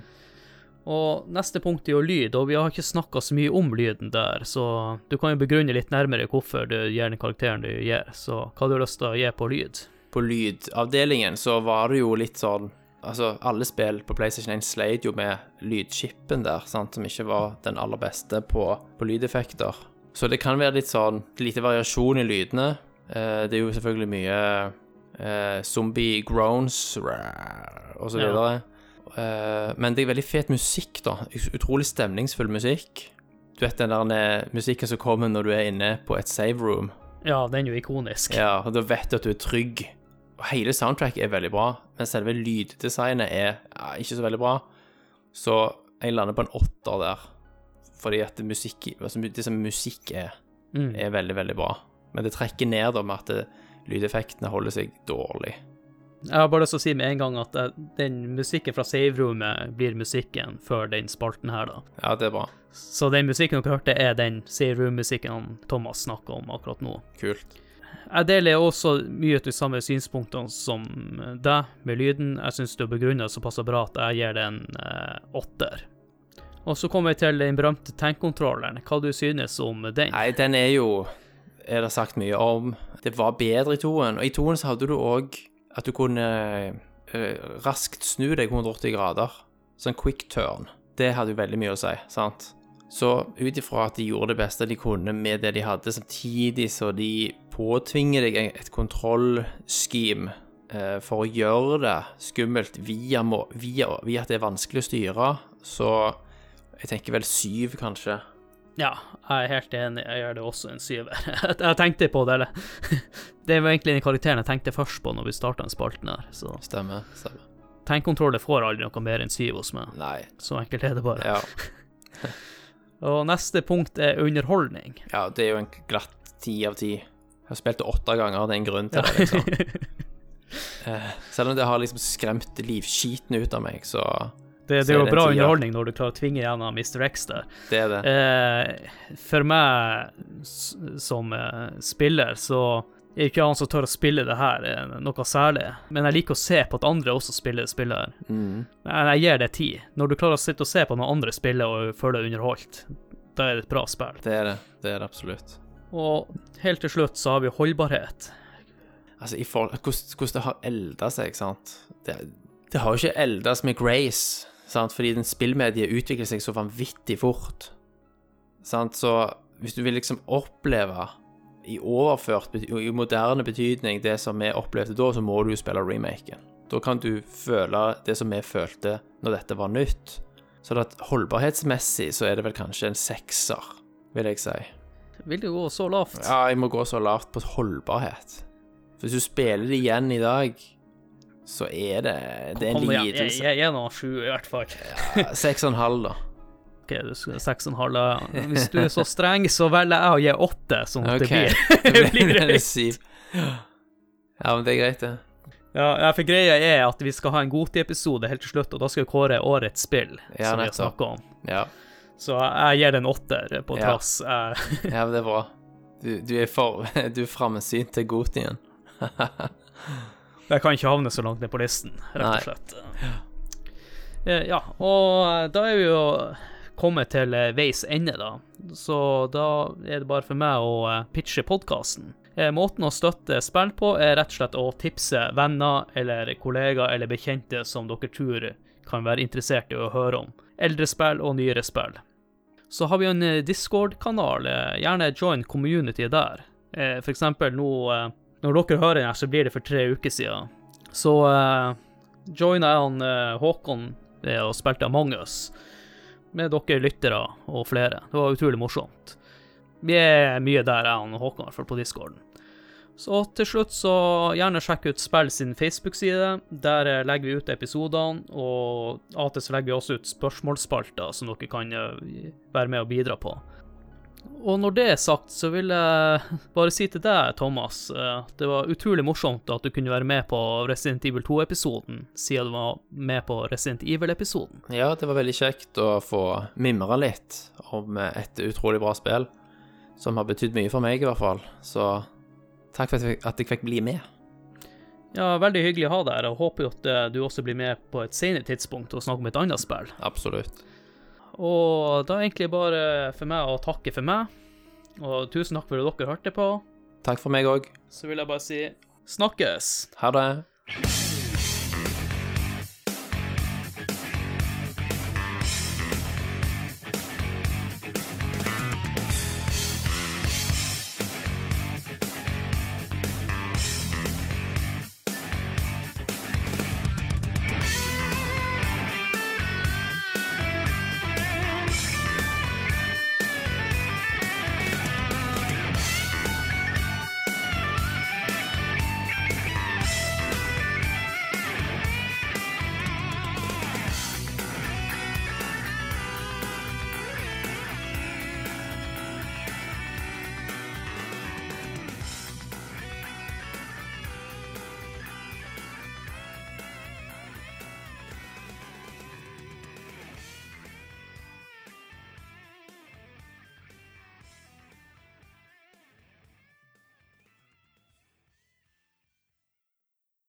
Og neste punkt er jo lyd, og vi har ikke snakka så mye om lyden der, så du kan jo begrunne litt nærmere hvorfor du gir den karakteren du gir. Så hva har du lyst til å gi på lyd? På lydavdelingen så var det jo litt sånn Altså, alle spill på PlayStation 1 sleit jo med lydchipen der, sant, som ikke var den aller beste på, på lydeffekter. Så det kan være litt sånn lite variasjon i lydene. Eh, det er jo selvfølgelig mye eh, zombie groans og så videre. Eh, men det er veldig fet musikk, da. Utrolig stemningsfull musikk. Du vet den der eh, musikken som kommer når du er inne på et save room. Ja, den er jo ikonisk. Ja, og da vet du at du er trygg. Og hele soundtracket er veldig bra, men selve lyddesignet er ja, ikke så veldig bra. Så jeg lander på en åtter der. Fordi at musikk, altså, det som musikk er, Mm. er veldig, veldig bra. Men det trekker ned da med at lydeffektene holder seg dårlig. Jeg har bare lyst til å si med en gang at eh, den musikken fra save-rommet blir musikken før den spalten her, da. Ja, det er bra. Så den musikken dere hørte, er den save room-musikken Thomas snakker om akkurat nå. Kult. Jeg deler også mye av de samme synspunktene som deg med lyden. Jeg syns du begrunner såpass bra at jeg gir det en eh, åtter. Og så kommer vi til den berømte tankkontrolleren. Hva du synes om den? Nei, den er jo Er det sagt mye om. Det var bedre i toen. Og i toen så hadde du òg at du kunne eh, raskt snu deg 180 grader. Sånn quick turn. Det hadde jo veldig mye å si, sant? Så ut ifra at de gjorde det beste de kunne med det de hadde, samtidig så de påtvinger deg et kontrollscheme eh, for å gjøre det skummelt via, via, via at det er vanskelig å styre, så jeg tenker vel syv, kanskje. Ja, jeg er helt enig. Jeg gjør det også en syver. <laughs> Jeg tenkte på det, eller <laughs> Det var egentlig den karakteren jeg tenkte først på når vi starta den spalten her. Så Stemmer. stemmer. tankkontroller får aldri noe mer enn syv hos meg. Nei. Så enkelt er det bare. Ja. <laughs> Og neste punkt er underholdning. ja, det er jo en glatt ti av ti. Jeg har spilt det åtte ganger, det er en grunn til det, liksom. Eh, Selv om det har liksom skremt livskiten ut av meg, så Det, det er jo bra underholdning når du klarer å tvinge gjennom Mr. X der. det er det. Eh, for meg som eh, spiller, så er ikke han som tør å spille det her eh, noe særlig. Men jeg liker å se på at andre også spiller det spillet. Mm. Jeg gir det tid. Når du klarer å sitte og se på noen andre spille og føle deg underholdt, da er det et bra spill. Det er det. Det er det absolutt. Og helt til slutt så har vi holdbarhet. Altså, i forhold hvordan, hvordan det har elda seg, ikke sant Det, det har jo ikke eldes med grace, sant, fordi den spillmediet utvikler seg så vanvittig fort. Sant, så hvis du vil liksom oppleve i overført, i moderne betydning, det som vi opplevde da, så må du jo spille remaken. Da kan du føle det som vi følte når dette var nytt. Så at holdbarhetsmessig så er det vel kanskje en sekser, vil jeg si. Vil du gå så lavt? Ja, jeg må gå så lavt på holdbarhet. Hvis du spiller det igjen i dag, så er det Det er en Kom igjen, jeg, lidelse. jeg, jeg er nå sju, i hvert fall. Seks og en halv, da. Ok, du skal seks og en halv. ja. Hvis du er så streng, så velger jeg å gi åtte, sånn at okay. <laughs> <laughs> det blir, det. Ja, men det er greit, det. Ja, ja, for greia er at vi skal ha en Goti-episode helt til slutt, og da skal vi kåre årets spill, Ja, som vi har snakka om. Ja, Så jeg gir den en åtter på Ja. trass. Jeg- ja men det er bra. Du, du er for <laughs> Du er framsynt til Gotien. Jeg kan ikke havne så langt ned på listen, rett og slett. Eh, Ja, og da er vi jo kommet til eh, veis ende, da. Så da er det bare for meg å eh, pitche podkasten. Måten å støtte spill på er rett og slett å tipse venner eller kollegaer eller bekjente som dere tror kan være interessert i å høre om eldre spill og nyere spill. Så har vi en Discord-kanal. Gjerne join community der. For eksempel nå Når dere hører den her, så blir det for tre uker siden. Så uh, joina jeg han uh, Håkon eh, og spilte Among us med dere lyttere og flere. Det var utrolig morsomt. Vi er mye der, jeg og Håkon, i hvert fall på discorden. Så til slutt, så gjerne sjekk ut Spill sin Facebook-side. Der eh, legger vi ut episodene, og av og til så legger vi også ut spørsmålsspalter som dere kan eh, være med og bidra på. Og når det er sagt, så vil jeg bare si til deg, Thomas, eh, det var utrolig morsomt at du kunne være med på Resident Evil 2-episoden, siden du var med på Resident Evil-episoden. Ja, det var veldig kjekt å få mimre litt om et utrolig bra spill, som har betydd mye for meg, i hvert fall. Så takk for at jeg, fikk bli med. Ja, veldig hyggelig å ha deg her, og håper jo at eh, du også blir med på et senere tidspunkt og snakker om et annet spill. Absolutt. Og da er egentlig bare for meg å takke for meg, og tusen takk for at dere hørte på. Takk for meg òg. Så vil jeg bare si snakkes! Ha det.